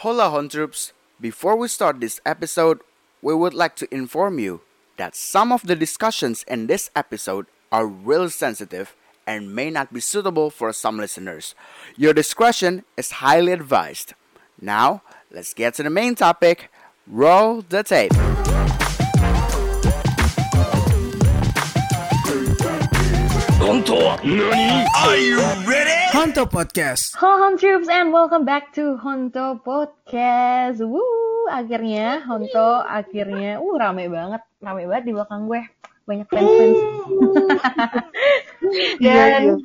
Hola Hon Troops! Before we start this episode, we would like to inform you that some of the discussions in this episode are real sensitive and may not be suitable for some listeners. Your discretion is highly advised. Now, let's get to the main topic. Roll the tape. Honto Podcast. Halo Home Troops and welcome back to Honto Podcast. Woo, akhirnya Honto akhirnya, uh rame banget, rame banget di belakang gue. Banyak fans fans. Dan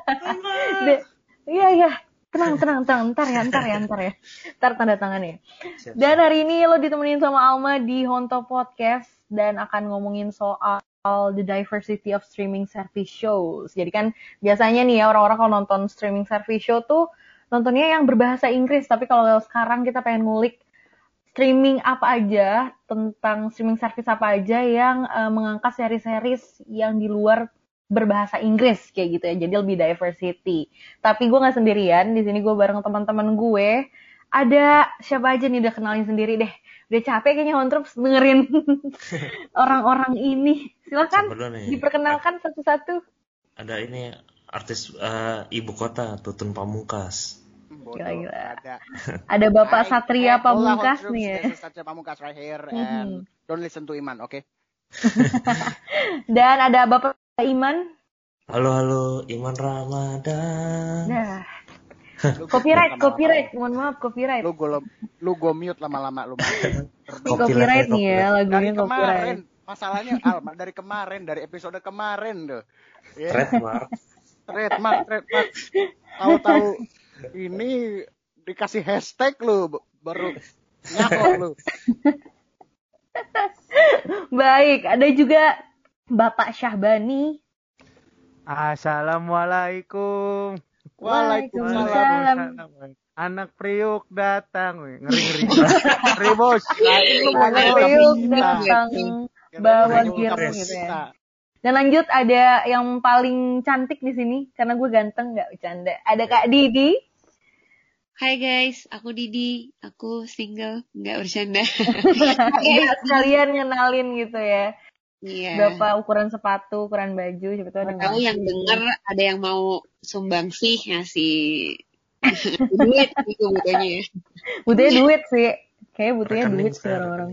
de- Iya iya, tenang tenang tenang, ntar ya ntar ya ntar ya, ntar tanda tangan ya. Dan hari ini lo ditemenin sama Alma di Honto Podcast dan akan ngomongin soal the diversity of streaming service shows. Jadi kan biasanya nih ya orang-orang kalau nonton streaming service show tuh nontonnya yang berbahasa Inggris, tapi kalau sekarang kita pengen ngulik streaming apa aja tentang streaming service apa aja yang eh, mengangkat seri-series yang di luar berbahasa Inggris kayak gitu ya. Jadi lebih diversity. Tapi gue nggak sendirian. Di sini gue bareng teman-teman gue. Ada siapa aja nih udah kenalin sendiri deh. Udah capek kayaknya Hontrops dengerin orang-orang ini. Silakan nih. diperkenalkan satu-satu. Ada ini artis eh, ibu kota Tutun Pamungkas. Bodoh, Gila-gila. ada. Ada Bapak Satria eh, Pamungkas nih ya. Satria Pamungkas right here and don't listen to Iman, oke? Dan ada Bapak Iman. Halo halo Iman Ramadan. Nah, Lu copyright, copyright. Mohon maaf, copyright. Lu gue lu gue mute lama-lama lu. Ini copyright nih ya, dari lagunya kemarin copyright. Masalahnya Al dari kemarin dari episode kemarin tuh ya, Trademark. trademark trademark tahu-tahu ini dikasih hashtag lu baru nyakok lu Baik, ada juga Bapak Syahbani. Assalamualaikum. Waalaikumsalam. Anak priuk datang, ngeri ngeri. ngeri bos. Anak priuk datang bawa gear gitu ya. Dan lanjut ada yang paling cantik di sini karena gue ganteng nggak bercanda. Ada Kak Didi. Hai guys, aku Didi, aku single, nggak bercanda. Ya, sekalian ngenalin gitu ya. Iya. Berapa ukuran sepatu, ukuran baju, siapa tahu yang denger ada yang mau sumbang sih ngasih duit gitu butuhnya ya. Butuhnya duit sih. Kayaknya butuhnya Rekening duit sih orang-orang.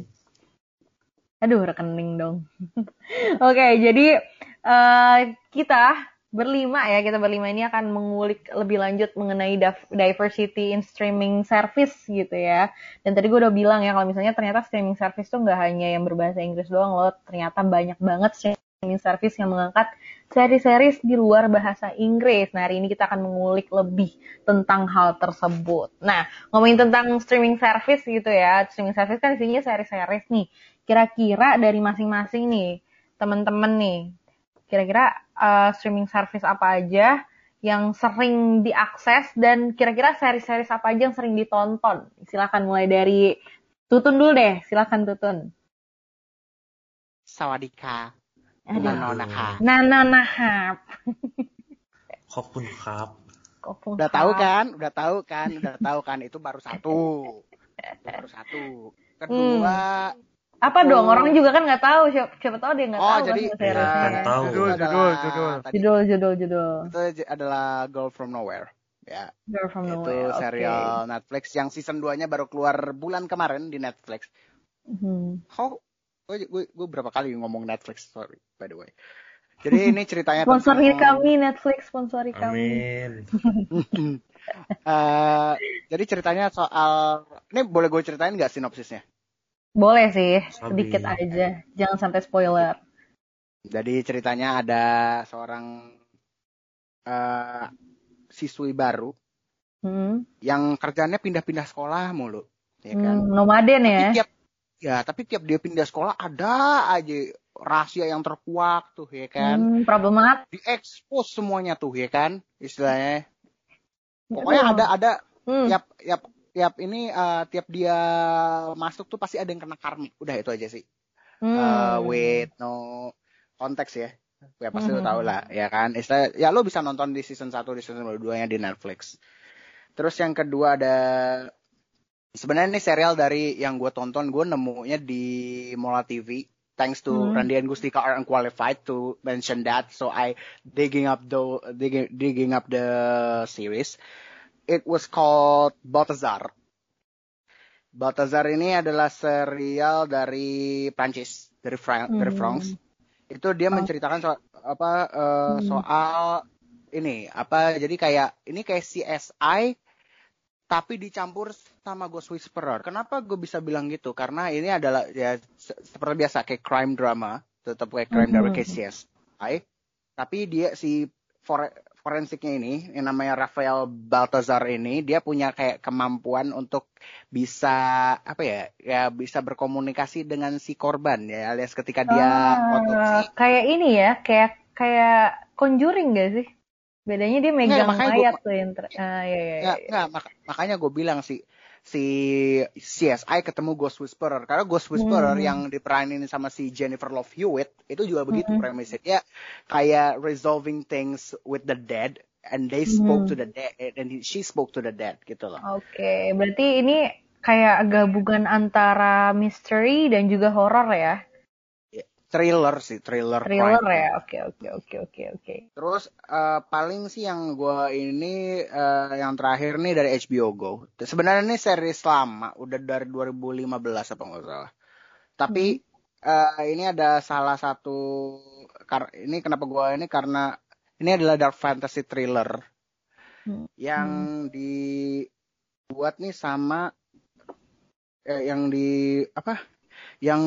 Aduh, rekening dong. Oke, jadi eh, kita berlima ya, kita berlima ini akan mengulik lebih lanjut mengenai diversity in streaming service gitu ya. Dan tadi gue udah bilang ya, kalau misalnya ternyata streaming service tuh nggak hanya yang berbahasa Inggris doang loh, ternyata banyak banget streaming service yang mengangkat seri-series di luar bahasa Inggris. Nah, hari ini kita akan mengulik lebih tentang hal tersebut. Nah, ngomongin tentang streaming service gitu ya, streaming service kan isinya seri-series nih. Kira-kira dari masing-masing nih, teman-teman nih, kira-kira uh, streaming service apa aja yang sering diakses dan kira-kira seri-series apa aja yang sering ditonton? Silakan mulai dari Tutun dulu deh, silakan Tutun. Sawadika. Aduh. Nanonaha. Nana Nahap. Kopun Kap. Kopung Udah tahu kan? Udah tahu kan? Udah tahu kan? Itu baru satu. Baru satu. Kedua, Apa dong? Oh. Orang juga kan nggak tahu. Siapa, siapa tahu dia nggak Oh, tahu jadi- kan seriesnya. Kan tahu. itu Judul, judul, judul. tadi Judul, judul, judul. itu adalah Girl from Nowhere. Ya, Girl from itu Nowhere. serial Netflix yang season 2-nya baru keluar bulan kemarin di Netflix. Hmm. How gue, gue, gue berapa kali ngomong Netflix, sorry, by the way. Jadi ini ceritanya Sponsori tentang- kami Netflix, sponsori kami. Amin. Eh, jadi ceritanya soal ini boleh gue ceritain nggak sinopsisnya? Boleh sih, Sabi. sedikit aja. Jangan sampai spoiler. Jadi ceritanya ada seorang eh siswi baru Hmm. yang kerjanya pindah-pindah sekolah mulu, ya kan? Hmm, nomaden ya. Tapi tiap ya, tapi tiap dia pindah sekolah ada aja rahasia yang terkuak tuh, ya kan? Hmm, problematik. Diekspos semuanya tuh, ya kan? Istilahnya. Pokoknya ada ada Hmm. tiap tiap tiap ini eh, tiap dia masuk tuh pasti ada yang kena karmik. Udah itu aja sih. Hmm. Eh, with no konteks ya. Ya pasti lo Hmm. tau lah, ya kan? Istilah ya lo bisa nonton di season 1 di season 2 nya di Netflix. Terus yang kedua ada Sebenarnya ini serial dari yang gue tonton, gue nemunya di Mola TV. Thanks to Hmm. Randy and Gustika are unqualified to mention that, so I digging up the digging, digging up the series. It was called Balthazar. Balthazar ini adalah serial dari Prancis, dari Fran dari Hmm. France. Itu dia Oh. menceritakan soal apa eh, Hmm. soal ini apa jadi kayak ini kayak CSI tapi dicampur sama Ghost Whisperer. Kenapa gue bisa bilang gitu? Karena ini adalah ya se- seperti biasa kayak crime drama, tetap kayak crime drama Mhm. kayak CSI. Tapi dia si fore- forensiknya ini yang namanya Rafael Baltazar ini dia punya kayak kemampuan untuk bisa apa ya ya bisa berkomunikasi dengan si korban ya alias ketika dia Ah, otopsi kayak ini ya, kayak kayak conjuring gak sih? Bedanya dia megang gua- mayat tuh yang ter... Ah, iya, iya, Nggak, iya. nggak, mak- makanya gue bilang si si CSI ketemu Ghost Whisperer karena Ghost Whisperer Hmm. yang diperanin sama si Jennifer Love Hewitt itu juga begitu Hmm. premisnya dia kayak resolving things with the dead and they spoke Hmm. to the dead and he- she spoke to the dead gitu loh. Oke, berarti ini kayak gabungan antara misteri dan juga horor ya? Thriller sih, thriller, Thriller crime. ya? Oke, oke, oke, oke, oke. Terus eh, paling sih yang gua ini eh, yang terakhir nih dari HBO Go. Sebenarnya ini series lama, udah dari 2015 apa nggak salah. Tapi eh, ini ada salah satu kar ini kenapa gua ini karena ini adalah dark fantasy thriller Hmm. yang dibuat nih sama eh, yang di apa? Yang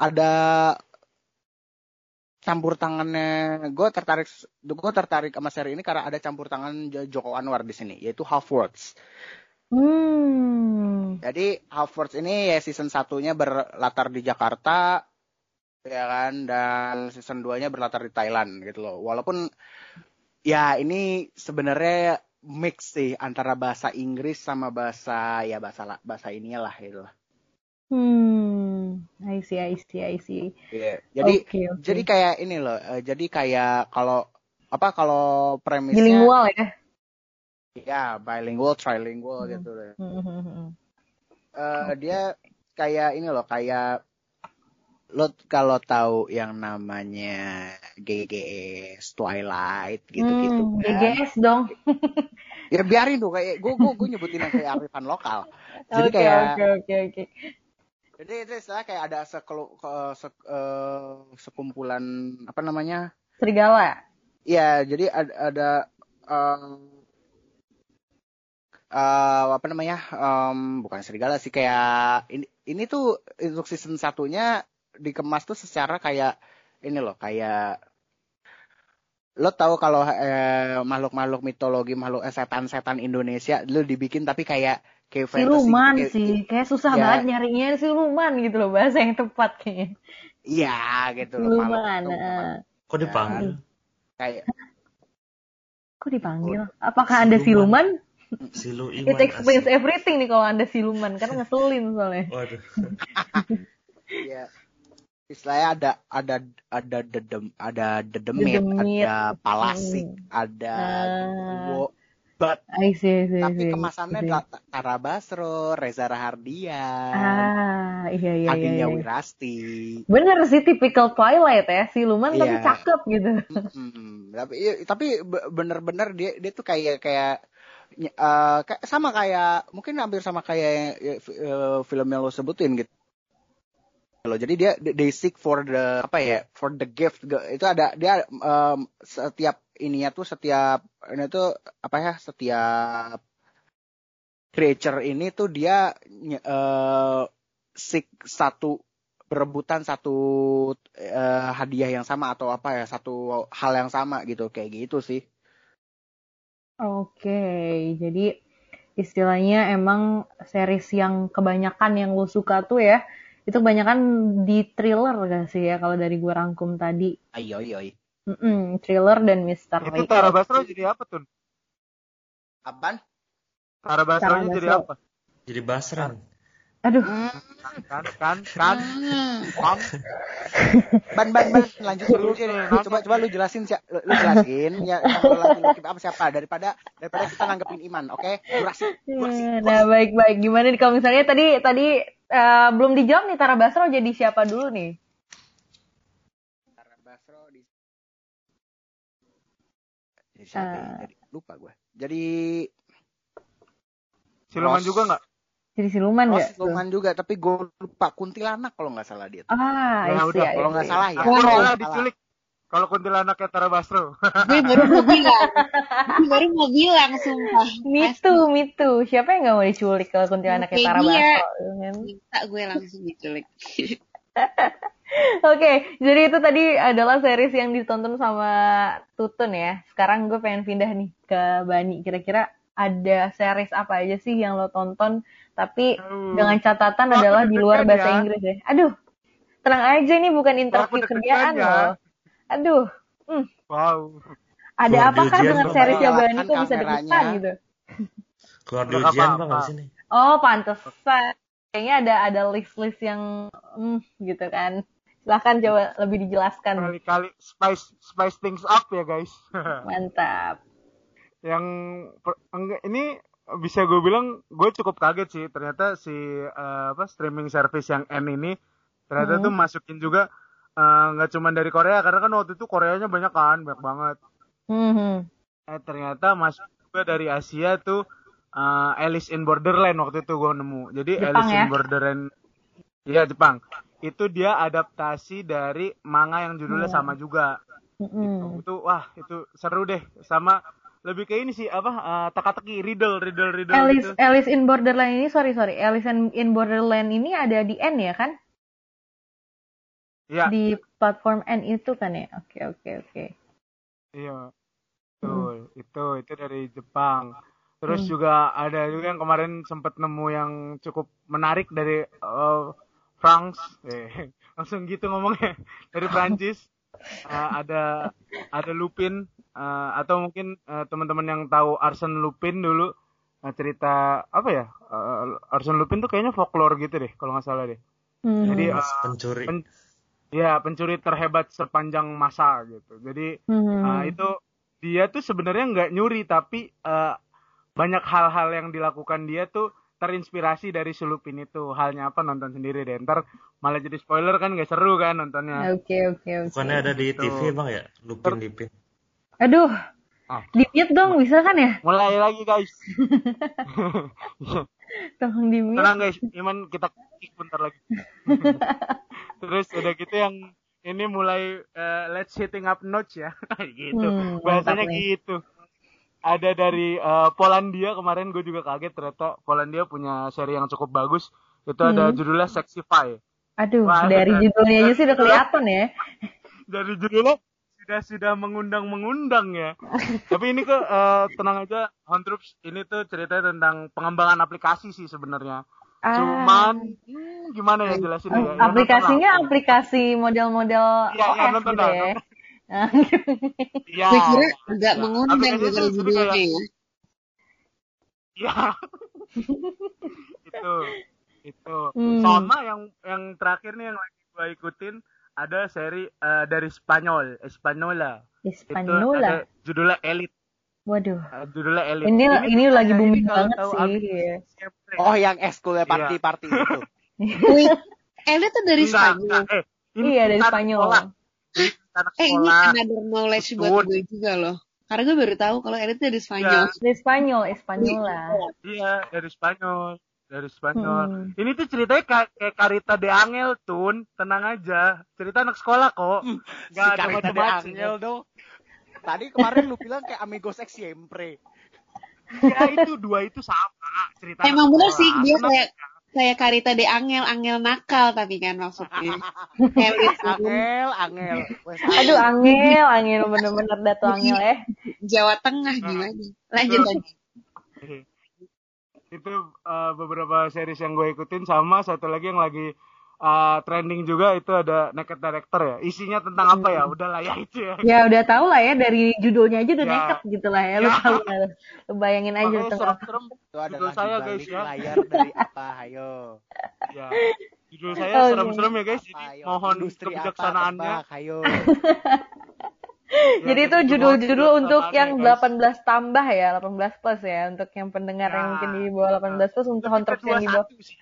ada campur tangannya gue tertarik gue tertarik sama seri ini karena ada campur tangan Joko Anwar di sini yaitu Half Words Hmm. jadi Half Words ini ya season satunya berlatar di Jakarta ya kan dan season 2 nya berlatar di Thailand gitu loh. Walaupun ya ini sebenarnya mix sih antara bahasa Inggris sama bahasa ya bahasa bahasa inilah gitu loh Hmm. I see, I see, I see. Iya. jadi Oke, oke. jadi kayak ini loh eh, jadi kayak kalau apa kalau premisnya bilingual ya? ya bilingual trilingual Hmm. gitu deh. Hmm, hmm, hmm. Eh, dia kayak ini loh kayak lo kalau tahu yang namanya GGS Twilight gitu-gitu Hmm, kan. GGS dong. ya biarin tuh kayak gue gue gue nyebutin yang kayak arifan lokal jadi Oke, kayak oke, oke, oke. Jadi itu istilah kayak ada sekelu, ke- se- eh, sekumpulan apa namanya Serigala. ya jadi ada, ada em, eh, apa namanya em, bukan serigala sih kayak ini ini tuh untuk season satunya dikemas tuh secara kayak ini loh kayak lo tahu kalau eh, makhluk-makhluk mitologi makhluk eh, setan-setan Indonesia lo dibikin tapi kayak kayak fantasy Siluman kayak- sih, kayak susah Ya. banget nyarinya siluman gitu loh bahasa yang tepat kayaknya. iya gitu loh Siluman. itu. eh. Kok dipanggil? kayak Kok dipanggil? Apakah anda Siluman. siluman? Silu Iman. It explains asik. everything nih kalau anda siluman karena ngeselin soalnya. Waduh. ya istilahnya ada ada ada dedem ada dedemit, Dedemit. ada palasik Hmm. ada duo but I see, I see, tapi see, kemasannya I see. Tara Basro, Reza Rahardian, Ah, iya iya iya. Adinya iya. Wirasti. Bener sih typical Twilight ya, siluman tapi Iya. cakep gitu. Mm-mm. tapi iya, tapi be- bener-bener dia dia tuh kayak kayak eh, kayak sama kayak mungkin hampir sama kayak eh, fi- eh, film yang lo sebutin gitu loh jadi dia they seek for the apa ya for the gift. Itu ada dia em, setiap ininya tuh setiap ini tuh apa ya setiap creature ini tuh dia eh seek satu berebutan satu eh, hadiah yang sama atau apa ya satu hal yang sama gitu. Kayak gitu sih. Oke, jadi istilahnya emang series yang kebanyakan yang lo suka tuh ya, itu kebanyakan di thriller gak sih ya kalau dari gue rangkum tadi. ayo ayo ayo. Mm-mm, thriller dan misteri. Itu Tara Basro jadi apa tuh? apaan Tara Tara jadi Basro. apa? Jadi Basran. Aduh, Kan, kan, kan, kan. Ban ban ban lanjut dulu sini. Lu coba coba lu jelasin sih, lu, lu jelasin ya lagi up siapa daripada daripada kita nanggepin Iman, oke? Durasi, durasi. nah baik baik. Gimana nih kalau misalnya tadi tadi eh, belum dijawab nih Tara Basro jadi siapa dulu nih? Tara Basro di Jadi siapa ya? Jadi lupa gue. Jadi Siluman Ros- juga nggak? Jadi siluman Oh, nggak? siluman juga, tapi gue lupa kuntilanak kalau nggak salah dia. tuh. Ah, Ya I see, udah, Kalau nggak salah ya. Salah. diculik. Kalau kuntilanaknya Tara Basro. gue baru mau bilang. Gue baru mau bilang, sumpah. Me too, me too. Siapa yang nggak mau diculik kalau kuntilanaknya Kayak Tara dia. Basro? kan? Minta gue langsung diculik. Oke, jadi itu tadi adalah series yang ditonton sama Tutun ya. Sekarang gue pengen pindah nih ke Bani. Kira-kira ada series apa aja sih yang lo tonton, tapi Aduh. dengan catatan adalah di luar bahasa ya. Inggris ya. Aduh, tenang aja nih bukan interview kerjaan ya. loh. Aduh, hmm, Wow. ada Keluar apakah ujian dengan Nyalakan Bani kok bisa deg-degan gitu? Keluar di ujian bang abis ini. Oh, pantesan. Kayaknya ada ada list-list yang hmm, gitu kan. Silahkan coba lebih dijelaskan. Kali-kali spice spice things up ya guys. Mantap. yang ini bisa gue bilang gue cukup kaget sih ternyata si eh, apa streaming service yang N ini ternyata Hmm. tuh masukin juga eh, nggak cuma dari Korea karena kan waktu itu Koreanya banyak kan banyak banget Hmm. eh ternyata masuk juga dari Asia tuh eh, Alice in Borderland waktu itu gue nemu jadi Jepang Alice ya? in Borderland iya Jepang itu dia adaptasi dari manga yang judulnya Iya. sama juga Mm-mm. itu wah itu seru deh sama lebih ke ini sih apa eh, teka-teki riddle riddle riddle Alice gitu Alice in Borderland ini sorry sorry Alice in Borderland ini ada di N ya kan? Iya. Di platform N itu kan ya? Oke oke oke. iya. Betul. Itu itu dari Jepang. Terus Hmm. juga ada juga yang kemarin sempat nemu yang cukup menarik dari eh, France eh, langsung gitu ngomongnya. Dari Prancis. Eh, ada ada Lupin. Eh, atau mungkin eh, teman-teman yang tahu Arsène Lupin dulu eh, cerita apa ya? Eh, Arsène Lupin tuh kayaknya folklore gitu deh kalau nggak salah deh. Hmm. Jadi eh, Pencuri. pen- ya pencuri terhebat sepanjang masa gitu. Jadi Hmm. uh, itu dia tuh sebenarnya nggak nyuri tapi uh, banyak hal-hal yang dilakukan dia tuh terinspirasi dari si Lupin itu. Halnya apa nonton sendiri deh. Ntar malah jadi spoiler kan gak seru kan nontonnya. Oke oke oke. Bukannya ada di Gitu. TV bang ya? Lupin Lipin. Aduh. Ah. Di mute dong bisa kan ya? Mulai lagi guys. Tolong di mute. Tenang guys, Iman kita kick bentar lagi. Terus udah gitu yang ini mulai eh, let's hitting up notch ya. gitu. Hmm, Bahasanya nih. gitu. Ada dari eh, Polandia kemarin gue juga kaget ternyata Polandia punya seri yang cukup bagus. Itu ada Hmm. judulnya Sexify. Aduh, Wah, dari bener. judulnya aja sih udah kelihatan ya. Dari judulnya sudah sudah mengundang-mengundang ya. Tapi ini ke eh, tenang aja, On Troops ini tuh ceritanya tentang pengembangan aplikasi sih sebenarnya. Ah. Cuman hmm, gimana ya jelasin ya? Ya, nonton aplikasinya lah. aplikasi model-model Iya, iya, OS nonton gitu dah, ya. nonton. Ah, Iya. Gue kira iya. agak mengundang Aplikasinya gue kalau tuh sebenarnya judulnya kayak- ya. Iya. itu. Itu. Hmm. Sama yang yang terakhir nih yang lagi gua ikutin ada seri eh, dari Spanyol, Espanola. Itu Hispaniola. ada judulnya Elite. Waduh. Judulnya Elite. Ini ini tuh lagi booming kalau banget tahu sih. Iya. Oh, yang ekskulnya Iya. party-party itu. Elliot tuh dari Enggak, Spanyol. enggak. Eh, ini Iya dari Spanyol. sekolah. Ini anak Eh ini another knowledge buat Betul. gue juga loh. Karena gue baru tahu kalau tuh dari Spanyol. Dari Spanyol, Espanyola. Iya, dari Spanyol. Dari Spanyol. Hmm. Ini tuh ceritanya kayak, kayak Carita de Angel, Tun. Tenang aja. Cerita anak sekolah kok. Si Gak ada Carita Tadi kemarin lu bilang kayak Amigos X Siempre. Ya itu dua itu sama cerita. Emang bener sih dia kayak kayak Karita de Angel, Angel nakal tapi kan maksudnya. Angel, Angel. Aduh, angel, angel bener-bener datu angel ya. Jawa Tengah gimana? Lanjut lanjut. itu uh, beberapa series yang gue ikutin sama satu lagi yang lagi uh, trending juga itu ada Naked Director ya. Isinya tentang apa ya? Udahlah ya itu ya. Ya udah tahu lah ya dari judulnya aja udah Ya. nekat gitu lah ya. Lu Ya. tahu lah. Lu bayangin aja Makanya tentang serem-serem. Itu adalah saya, di guys, ya. layar dari apa? Ayo. Ya. Judul saya Oke. serem-serem ya guys. Jadi Apa, ayo. mohon Industri apa, kebijaksanaannya. tebak, Ayo. Ya, Jadi itu judul-judul untuk yang kebijaksanaannya, guys. 18 tambah ya, 18 plus ya, untuk yang pendengar yang Ya. mungkin di bawah 18 plus untuk Hontrops yang di bawah 21 sih.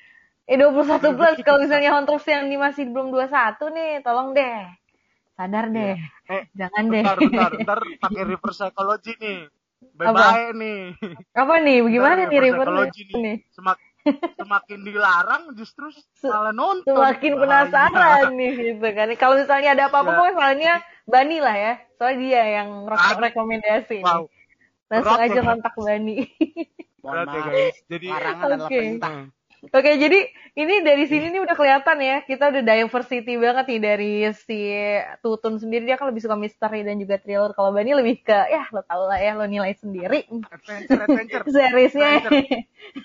Eh 21 plus kalau misalnya Hontrops yang di masih belum 21 nih, tolong deh. Sadar deh. Eh, Jangan deh. bentar, bentar, bentar pakai reverse psychology nih. Apa? Bye-bye nih. Apa nih? Bagaimana Bentar, nih reverse psychology nih? nih. Semak, semakin dilarang justru malah nonton. Semakin Bahaya. penasaran nih gitu kan. Kalau misalnya ada apa-apa Ya. pokoknya soalnya Bani lah ya. Soalnya dia yang re- rekomendasi Wow. nih. Langsung Berat aja ya. kontak Bani. Mohon ya maaf. guys. Jadi Larangan adalah Oke. perintah. Oke, jadi ini dari sini nih udah kelihatan ya, kita udah diversity banget nih dari si Tutun sendiri dia kan lebih suka misteri dan juga thriller. Kalau Bani lebih ke ya lo tau lah ya, lo nilai sendiri. adventure, adventure. Seriesnya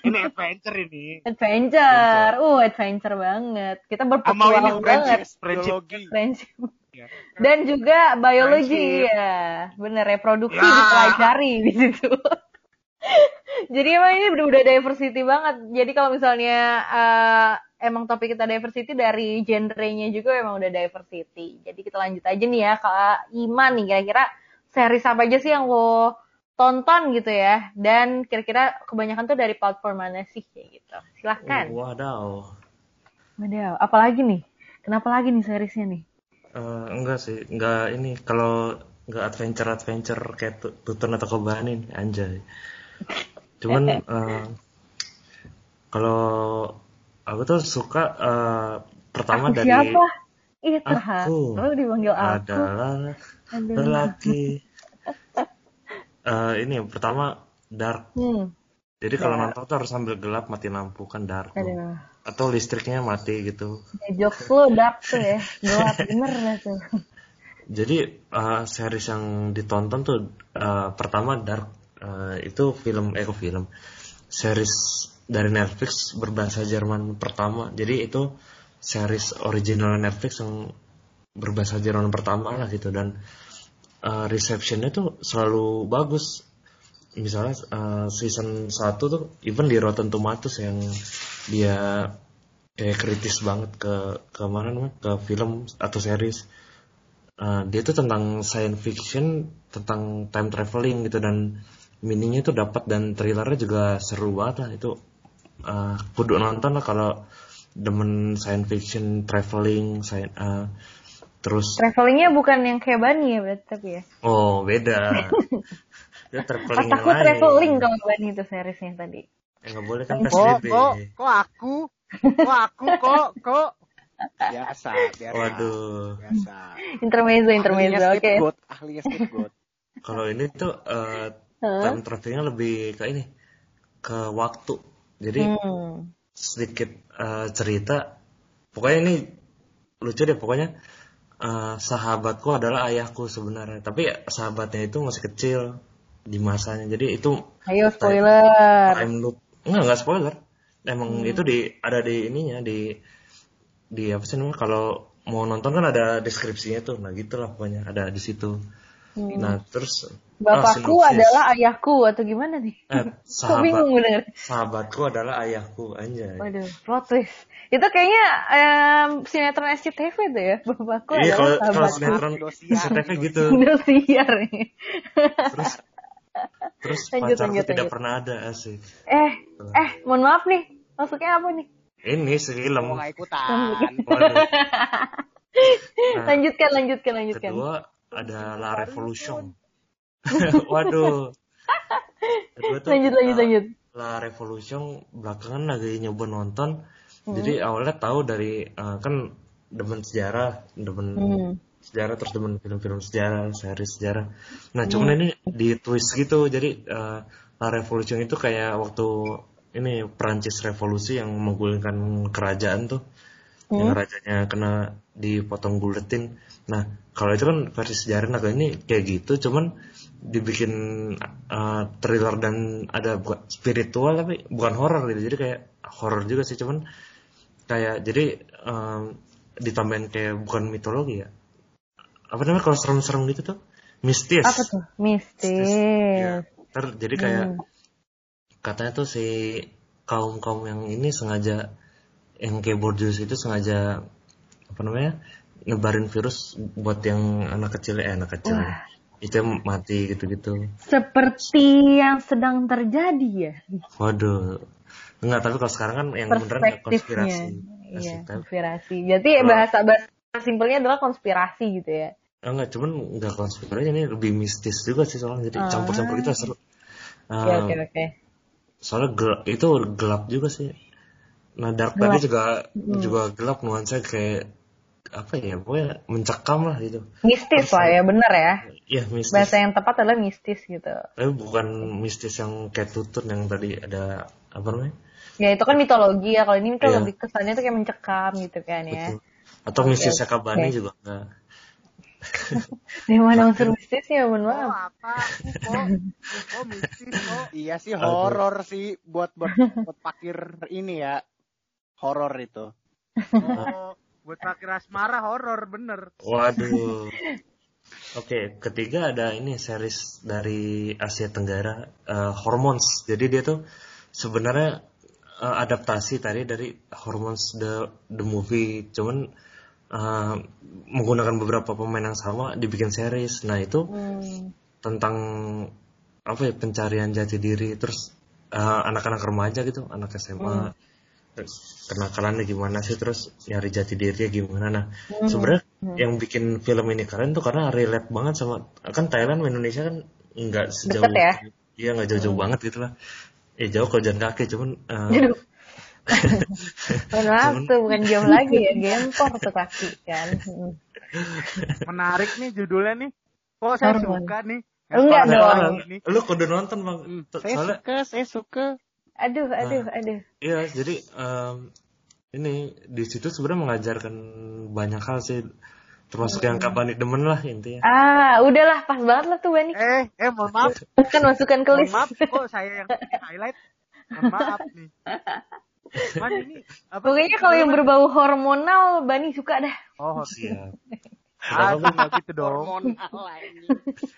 Ini adventure ini. adventure, uh adventure banget. Kita berpetualang banget. friendship, friendship. Biologi. Friendship. Ya. Dan juga biologi Friendship. ya, bener reproduksi Ya. dipelajari di situ. Jadi emang ini udah diversity banget. Jadi kalau misalnya eh, emang topik kita diversity dari genrenya juga emang udah diversity. Jadi kita lanjut aja nih ya ke Iman nih kira-kira series apa aja sih yang lo tonton gitu ya? Dan kira-kira kebanyakan tuh dari platform mana sih kayak gitu. Silahkan. Oh, wadaw. Waduh, apalagi nih? Kenapa lagi nih seriesnya nih? Eh, enggak sih, enggak ini kalau enggak adventure adventure kayak tu- tutun atau kebanin anjay. Cuman eh, kalau aku tuh suka eh, pertama Aku dari siapa? Itu ha. Aku Lo dipanggil aku. adalah lelaki. Eh, ini yang pertama dark. Hmm. Jadi kalau Ya. nonton tuh harus sambil gelap mati lampu kan dark. Aduh. Atau listriknya mati gitu. Ya, jokes lo dark tuh ya. Gelap bener dah tuh. Jadi eh, series yang ditonton tuh eh, pertama Dark Eh, itu film eh film series dari Netflix berbahasa Jerman pertama. Jadi itu series original Netflix yang berbahasa Jerman pertama lah gitu dan eh, receptionnya tuh selalu bagus. Misalnya eh, season 1 tuh even di Rotten Tomatoes yang dia kayak kritis banget ke ke mana ke film atau series Uh, dia tuh tentang science fiction tentang time traveling gitu dan meaningnya tuh dapat dan trailernya juga seru banget lah itu uh, kudu nonton lah kalau demen science fiction traveling sci- uh, terus Travelingnya bukan yang kayak Bani ya berarti tapi ya. oh beda dia traveling yang Aku lain traveling kalau Bani itu seriesnya tadi. Eh, nggak boleh kan Kok, PSBB kok, kok aku? Kok aku, kok, kok? Biasa, biasa. waduh Biasa. Intermezzo, intermezzo. Oke. ahlinya scapegoat. kalau ini tuh uh, Hah? time travelingnya lebih ke ini ke waktu jadi Hmm. sedikit eh, cerita. Pokoknya ini lucu deh. Pokoknya eh, sahabatku adalah ayahku sebenarnya. Tapi sahabatnya itu masih kecil di masanya. Jadi itu Ayo spoiler. time loop. Enggak, enggak spoiler. Emang itu di ada di ininya di di apa sih namanya kalau mau nonton kan ada deskripsinya tuh. Nah, gitulah pokoknya ada di situ. Nah, terus ah, Bapakku sinopsis. adalah ayahku atau gimana nih? eh, Kok bingung sahabat bener. sahabatku adalah ayahku anjay. Waduh, plot twist. Itu kayaknya em, sinetron SCTV tuh ya. Bapakku Iya kalau adalah kalau sahabatku. sinetron Indosiar. SCTV gitu. Udah siar nih. Terus terus Lanjut, pacarku lanjut, tidak lanjut. pernah ada asik. Eh, eh, mohon maaf nih. Maksudnya apa nih? Ini film. Mau ikutan. Waduh. Nah, lanjutkan, lanjutkan, lanjutkan. kedua ada La Revolution. Waduh. Tuh Lanjut, lanjut, uh, lanjut. La Revolution belakangan lagi nyoba nonton. Hmm. Jadi awalnya tahu dari uh, kan demen sejarah, demen Hmm. sejarah terus demen film-film sejarah, seri sejarah. Nah, cuman Hmm. ini di twist gitu. Jadi uh, La Revolution itu kayak waktu ini Prancis revolusi yang menggulingkan kerajaan tuh. Yang Hmm. rajanya kena dipotong buletin. Nah, kalau itu kan versi sejarah nah ini kayak gitu, cuman dibikin uh, thriller dan ada spiritual tapi bukan horor gitu. Jadi kayak horor juga sih, cuman kayak jadi em, ditambahin kayak bukan mitologi ya apa namanya kalau serem-serem gitu tuh mistis Apa tuh? Mistis. Ya, ntar jadi kayak Hmm. katanya tuh si kaum kaum yang ini sengaja yang kayak Bordeaux itu sengaja apa namanya nyebarin virus buat yang anak kecil eh anak kecil Wah. itu yang mati gitu-gitu Seperti yang sedang terjadi ya. waduh enggak tapi kalau sekarang kan yang beneran konspirasi Iya, konspirasi. Jadi Kalau- bahasa bahasa simpelnya adalah konspirasi gitu ya. Enggak cuman enggak konspirasi ini lebih mistis juga sih soalnya jadi Ah. campur-campur gitu seru Oke, Ah, oke, oke. soalnya gelap, itu gelap juga sih nah dark tadi juga Hmm. juga gelap nuansa kayak apa ya pokoknya mencekam lah gitu Mistis lah ya, bener ya. ya mistis Bahasa yang tepat adalah mistis gitu. tapi bukan mistis yang kayak tutun yang tadi ada apa namanya Ya itu kan mitologi ya. Kalau ini kan Iya. lebih kesannya tuh kayak mencekam gitu kan ya. betul atau Oke, mistisnya oke. Kabani juga enggak Dari mana unsur mistisnya, mohon Oh maaf. apa? Kok? Kok mistis kok? Iya sih horor sih buat buat buat pakir ini ya. Horor itu. Oh, buat pakir asmara horor bener. waduh Oke, ketiga ada ini series dari Asia Tenggara, eh, Hormones. Jadi dia tuh sebenarnya eh, adaptasi tadi dari Hormones the the movie, cuman eh, menggunakan beberapa pemain yang sama dibikin series. Nah itu Hmm. tentang apa ya pencarian jati diri, terus eh, anak-anak remaja gitu, anak SMA, terus kenakalannya gimana sih, terus nyari jati dirinya gimana. Nah Hmm. sebenarnya yang bikin film ini keren tuh karena relate banget sama kan Thailand sama Indonesia kan nggak sejauh Deket ya? iya nggak jauh-jauh banget gitu lah eh jauh kalau jalan kaki cuman eh, maaf Cuman- tuh bukan jam lagi ya, gempor tuh kaki kan. Hmm. Menarik nih judulnya nih. Kok saya Hormon. suka nih. Enggak dong. lu kudu nonton bang T- Saya soalnya suka, saya suka. Aduh, aduh, aduh. iya jadi em, ini di situ sebenarnya mengajarkan banyak hal sih termasuk yang kapan demen lah intinya Ah, udahlah pas banget lah tuh Bani. Eh, eh mohon maaf. Kan masukan ke Mohon list. maaf kok saya yang highlight. Mohon maaf nih. Man ini apa? Pokoknya kalau yang berbau hormonal Bani suka dah. Oh, siap nggak gitu dong.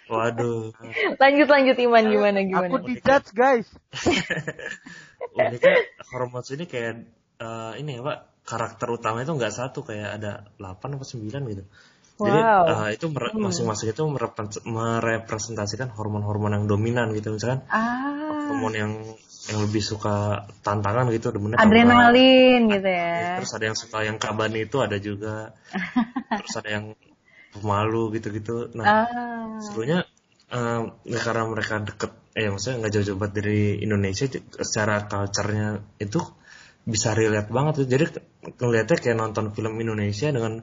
Waduh Lanjut lanjut Iman gimana gimana. Aku dijudge guys. uniknya hormones ini kayak eh, ini ya pak karakter utama itu nggak satu kayak ada 8 atau 9 gitu jadi Wow. eh, itu mere- masing-masing itu merepre- merepresentasikan hormon-hormon yang dominan gitu misalkan Ah, hormon yang yang lebih suka tantangan gitu demennya adrenalin gitu kabah. ya. terus ada yang suka yang kabani itu ada juga terus ada yang pemalu gitu-gitu. Nah Ah, sebenarnya em, ya karena mereka deket eh maksudnya nggak jauh-jauh banget dari Indonesia secara culture-nya itu bisa relate banget tuh. Jadi ngeliatnya kayak nonton film Indonesia dengan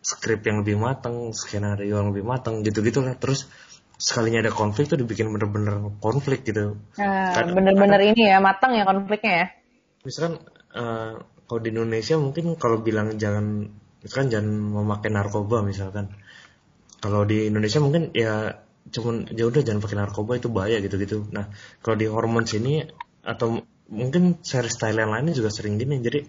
skrip yang lebih matang skenario yang lebih matang gitu-gitu lah. Terus sekalinya ada konflik tuh dibikin bener-bener konflik gitu. Nah, Kadang- bener-bener ini ya matang ya konfliknya ya. misalkan eh, kalau di Indonesia mungkin kalau bilang jangan misalkan jangan memakai narkoba misalkan kalau di Indonesia mungkin ya cuman ya udah jangan pakai narkoba itu bahaya gitu-gitu nah kalau di hormon sini atau mungkin series Thailand lainnya juga sering gini. Jadi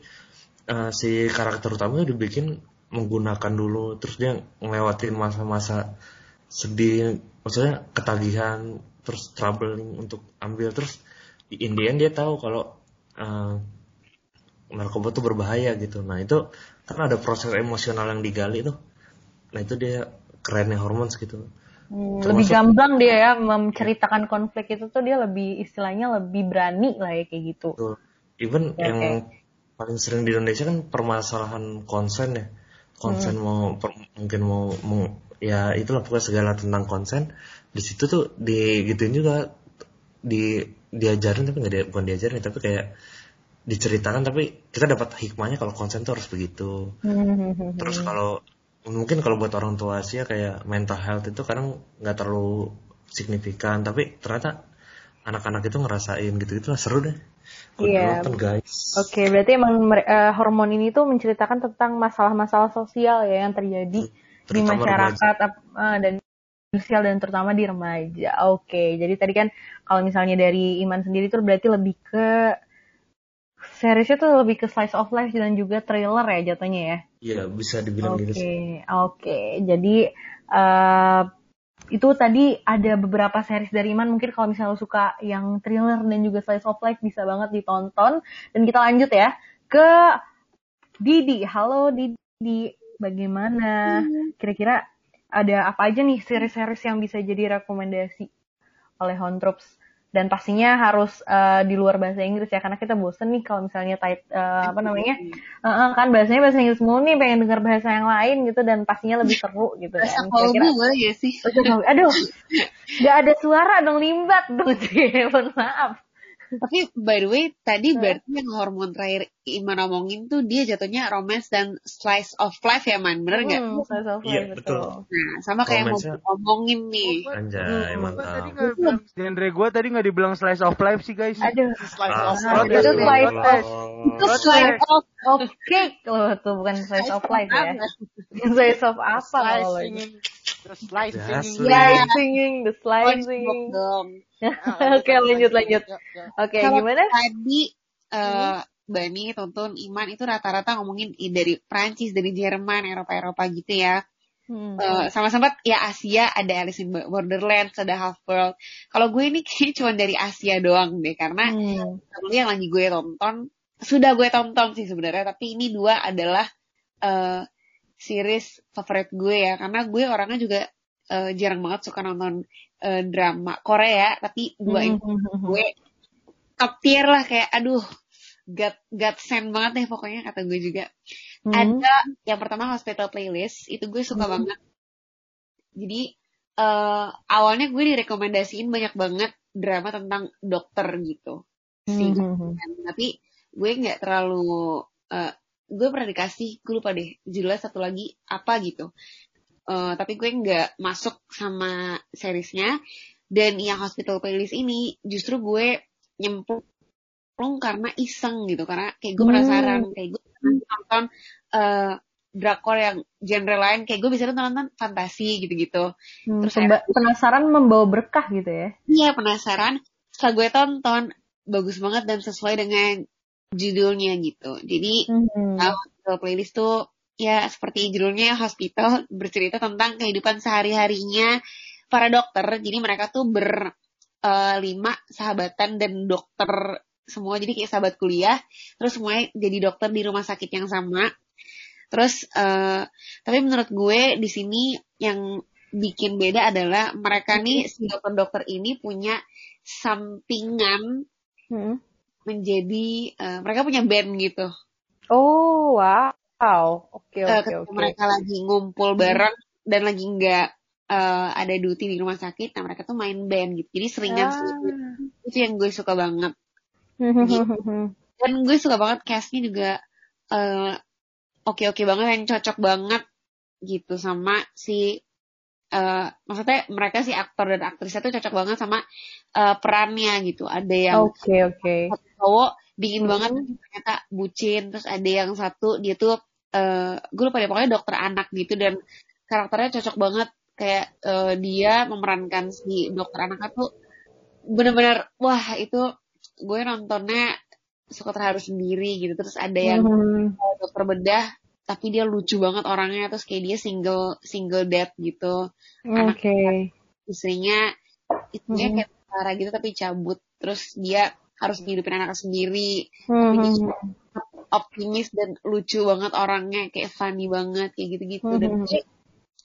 eh, si karakter utamanya dibikin menggunakan dulu terus dia ngelewatin masa-masa sedih maksudnya ketagihan terus troubling untuk ambil. Terus di Indian dia tahu kalau eh, narkoba tuh berbahaya gitu. Nah itu karena ada proses emosional yang digali tuh. Nah itu dia kerennya hormon gitu. Hmm, Termasuk- lebih gamblang dia ya menceritakan konflik itu tuh dia lebih istilahnya lebih berani lah ya kayak gitu. Even Oke, yang paling sering di Indonesia kan permasalahan konsen ya. Konsen Hmm. mau per- mungkin mau, mau ya itulah pokoknya segala tentang konsen. Di situ tuh digituin juga di diajarin tapi nggak dia, bukan diajarin tapi kayak diceritakan tapi kita dapat hikmahnya kalau konsen tuh harus begitu. Hmm, Terus kalau mungkin kalau buat orang tua Asia kayak mental health itu kadang nggak terlalu signifikan, tapi ternyata anak-anak itu ngerasain gitu gitu lah seru deh. Kudu Iya. nonton guys. Oke, berarti emang eh, hormon ini tuh menceritakan tentang masalah-masalah sosial ya yang terjadi di Terutama masyarakat ap- eh, dan sosial dan terutama di remaja. Oke, jadi tadi kan kalau misalnya dari Iman sendiri tuh berarti lebih ke seriesnya tuh lebih ke slice of life dan juga thriller ya jatuhnya ya. Iya, bisa dibilang Oke, gitu sih. oke. Jadi eh itu tadi ada beberapa series dari Iman. Mungkin kalau misalnya lo suka yang thriller dan juga slice of life bisa banget ditonton. Dan kita lanjut ya ke Didi. Halo Didi, bagaimana? Kira-kira ada apa aja nih series-series yang bisa jadi rekomendasi oleh Hontroops? Dan pastinya harus eh, di luar bahasa Inggris ya, karena kita bosen nih kalau misalnya tit, eh, apa namanya, Eh, eh, kan bahasanya bahasa Inggris mulu nih, pengen dengar bahasa yang lain gitu dan pastinya lebih seru gitu Bahasa kan. Kira-kira boleh ya sih? Aduh, gak ada suara dong limbat dong. Mohon maaf. Tapi by the way, tadi Hmm. berarti yang hormon terakhir Iman omongin tuh dia jatuhnya romance dan slice of life ya man, bener nggak? Hmm, slice of Iya, betul. Nah, sama kayak yang mau ngomongin nih. Anjay, Gua tadi mantap. nggak bilang genre gue tadi nggak dibilang slice of life sih guys. Aduh, Slice Ah, of Ah, life. itu slice of Itu Oke. slice of of cake loh tuh, bukan slice of life ya. Slice of apa kalau lo ini? Slicing. The slice Just singing. Iya. Slice singing, the slice SpongeBob singing. dong. Oke, lanjut lanjut. Oke, gimana? tadi eh Bani, Tonton, Iman itu rata-rata ngomongin dari Prancis, dari Jerman, Eropa-Eropa gitu ya. Hmm. Eh, sama sempat ya Asia ada Alice in Borderlands, ada Half World. Kalau gue ini kayaknya cuma dari Asia doang deh karena Hmm. yang lagi gue tonton sudah gue tonton sih sebenarnya tapi ini dua adalah eh series favorit gue ya karena gue orangnya juga eh, jarang banget suka nonton eh, drama Korea tapi dua ini Hmm. gue top tier lah kayak aduh God God send banget deh pokoknya kata gue juga Hmm. ada yang pertama hospital playlist itu gue suka Hmm. banget jadi eh awalnya gue direkomendasiin banyak banget drama tentang dokter gitu sih Hmm. tapi gue nggak terlalu eh, gue pernah dikasih gue lupa deh judulnya satu lagi apa gitu Eh, tapi gue nggak masuk sama seriesnya dan yang hospital playlist ini justru gue nyemplung karena iseng gitu karena kayak gue Hmm. penasaran kayak gue nonton eh drakor yang genre lain kayak gue bisa nonton fantasi gitu-gitu Hmm, Terus pemba- penasaran membawa berkah gitu ya. Iya penasaran. Setelah gue tonton bagus banget dan sesuai dengan judulnya gitu. Jadi Hmm. uh, playlist tuh ya seperti judulnya hospital bercerita tentang kehidupan sehari-harinya para dokter. Jadi mereka tuh ber uh, lima sahabatan dan dokter semua jadi kayak sahabat kuliah. Terus semuanya jadi dokter di rumah sakit yang sama. Terus uh, tapi menurut gue di sini yang bikin beda adalah mereka nih si dokter-dokter ini punya sampingan Hmm. Menjadi uh, mereka punya band gitu. Oh, wow. Oke, Eh, oke, oke. mereka lagi ngumpul bareng dan lagi nggak eh, ada duty di rumah sakit, nah mereka tuh main band gitu. Jadi seringan Ah. sih. Itu yang gue suka banget. Hmm. Dan gue suka banget castnya juga eh, oke-oke banget, yang cocok banget gitu sama si eh, maksudnya mereka si aktor dan aktrisnya tuh cocok banget sama eh, perannya gitu. Ada yang Oke, oke. satu cowok dingin Hmm. banget ternyata bucin terus ada yang satu dia tuh eh gue lupa deh pokoknya dokter anak gitu dan karakternya cocok banget kayak eh, dia memerankan si dokter anaknya tuh bener-bener wah itu gue nontonnya suka terharu sendiri gitu terus ada yang Hmm. dokter bedah tapi dia lucu banget orangnya terus kayak dia single single dad gitu Oke. istrinya istrinya Hmm. kayak tentara gitu tapi cabut terus dia harus ngidupin anaknya sendiri Hmm. optimis dan lucu banget orangnya kayak funny banget kayak gitu-gitu dan Mhm. gue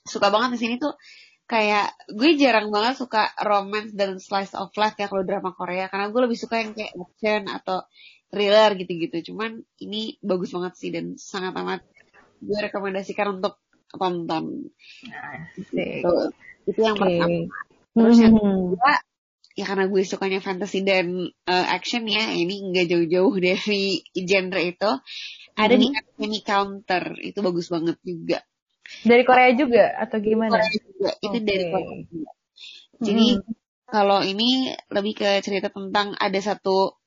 suka banget di sini tuh kayak gue jarang banget suka romance dan slice of life ya kalau drama Korea karena gue lebih suka yang kayak action atau thriller gitu-gitu cuman ini bagus banget sih dan sangat amat gue rekomendasikan untuk tonton. Gitu. itu yang Oke. pertama terus yang Hmm. kedua ya karena gue sukanya fantasy dan uh, action ya ini nggak jauh-jauh dari genre itu ada di Enemy Counter itu bagus banget juga Dari Korea juga atau gimana? Korea juga itu dari Korea juga jadi kalau ini lebih ke cerita tentang ada satu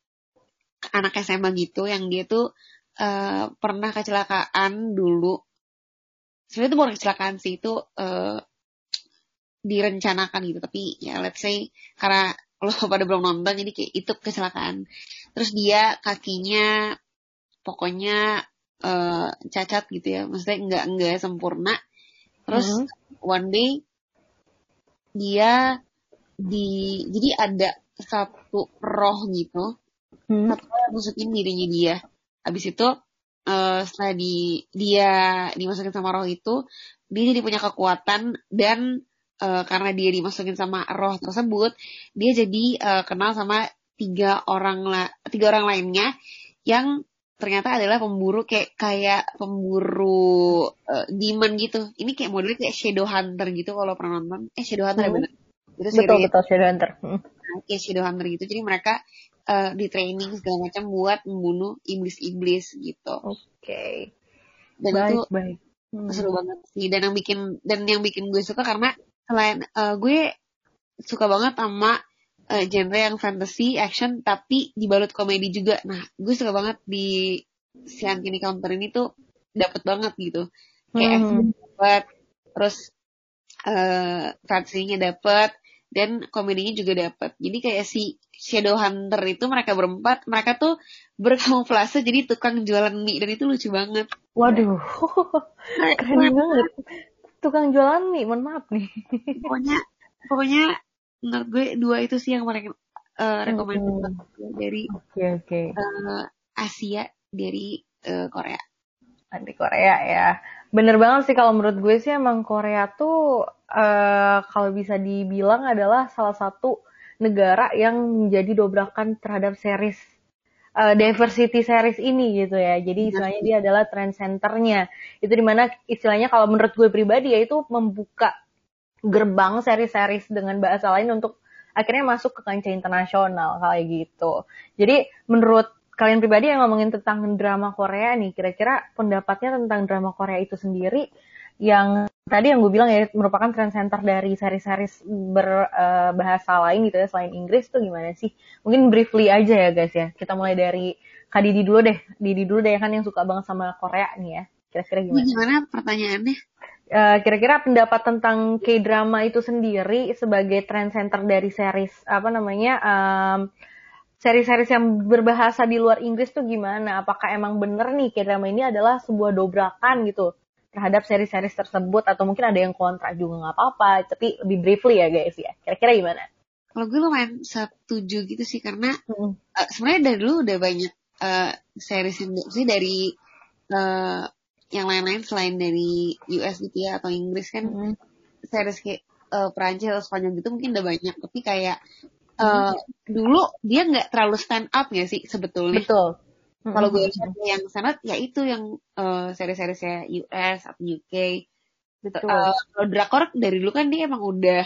anak SMA gitu yang dia tuh uh, pernah kecelakaan dulu. Sebenarnya itu bukan kecelakaan sih itu uh, direncanakan gitu. Tapi ya let's say karena lo pada belum nonton jadi kayak itu kecelakaan. Terus dia kakinya pokoknya eh, cacat gitu ya. Maksudnya nggak nggak sempurna. Terus Mhm. one day dia di jadi ada satu roh gitu. Hmm. satu roh dirinya dia habis itu eh, setelah di dia dimasukin sama roh itu dia jadi punya kekuatan dan eh, karena dia dimasukin sama roh tersebut dia jadi eh, kenal sama tiga orang la tiga orang lainnya yang ternyata adalah pemburu kayak kayak pemburu eh, demon gitu ini kayak modelnya kayak shadow hunter gitu kalau pernah nonton eh shadow hunter ya Hmm. bener itu Betul betul Shadowhunter. Hmm. kayak shadow hunter gitu jadi mereka eh, di training segala macam buat membunuh iblis-iblis gitu Oke. dan Baik itu baik. Hmm. seru banget sih dan yang bikin dan yang bikin gue suka karena selain eh, gue suka banget sama eh, genre yang fantasy action tapi dibalut komedi juga nah gue suka banget di si Ankini Counter ini tuh dapet banget gitu kayak Hmm. action dapet terus eh fantasy-nya dapet dan komedinya juga dapet jadi kayak si Shadow Hunter itu mereka berempat mereka tuh berkamuflase jadi tukang jualan mie dan itu lucu banget Waduh, keren banget. Tukang jualan nih, mohon maaf nih. pokoknya pokoknya menurut gue dua itu sih yang paling uh, recommended Hmm. dari Oke oke. eh, Asia dari eh, Korea. Anti Korea ya. Bener banget sih kalau menurut gue sih emang Korea tuh eh kalau bisa dibilang adalah salah satu negara yang menjadi dobrakan terhadap series eh, diversity series ini gitu ya. Jadi istilahnya dia adalah trend centernya. Itu di mana istilahnya kalau menurut gue pribadi ya itu membuka gerbang seri-series dengan bahasa lain untuk akhirnya masuk ke kancah internasional kayak gitu. Jadi menurut kalian pribadi yang ngomongin tentang drama Korea nih, kira-kira pendapatnya tentang drama Korea itu sendiri yang tadi yang gue bilang ya merupakan trend center dari seri-series berbahasa lain gitu ya selain Inggris tuh gimana sih? Mungkin briefly aja ya guys ya. Kita mulai dari Kak Didi dulu deh. Didi dulu deh kan yang suka banget sama Korea nih ya. Kira-kira gimana? gimana pertanyaannya? Eh, kira-kira pendapat tentang K-drama itu sendiri sebagai trend center dari series apa namanya em, series-series yang berbahasa di luar Inggris tuh gimana? Apakah emang bener nih K-drama ini adalah sebuah dobrakan gitu terhadap series-series tersebut atau mungkin ada yang kontra juga nggak apa-apa tapi lebih briefly ya guys ya kira-kira gimana? Kalau gue lumayan setuju gitu sih karena Hmm. eh, sebenarnya dari dulu udah banyak eh, series yang sih dari eh, yang lain-lain selain dari US gitu ya atau Inggris kan Hmm. series kayak eh, Perancis atau Spanyol gitu mungkin udah banyak tapi kayak eh, dulu dia nggak terlalu stand up ya sih sebetulnya Betul. kalau gue lihat yang stand up ya itu yang eh, seri-seriesnya US atau UK Betul. Eh, kalau drakor dari dulu kan dia emang udah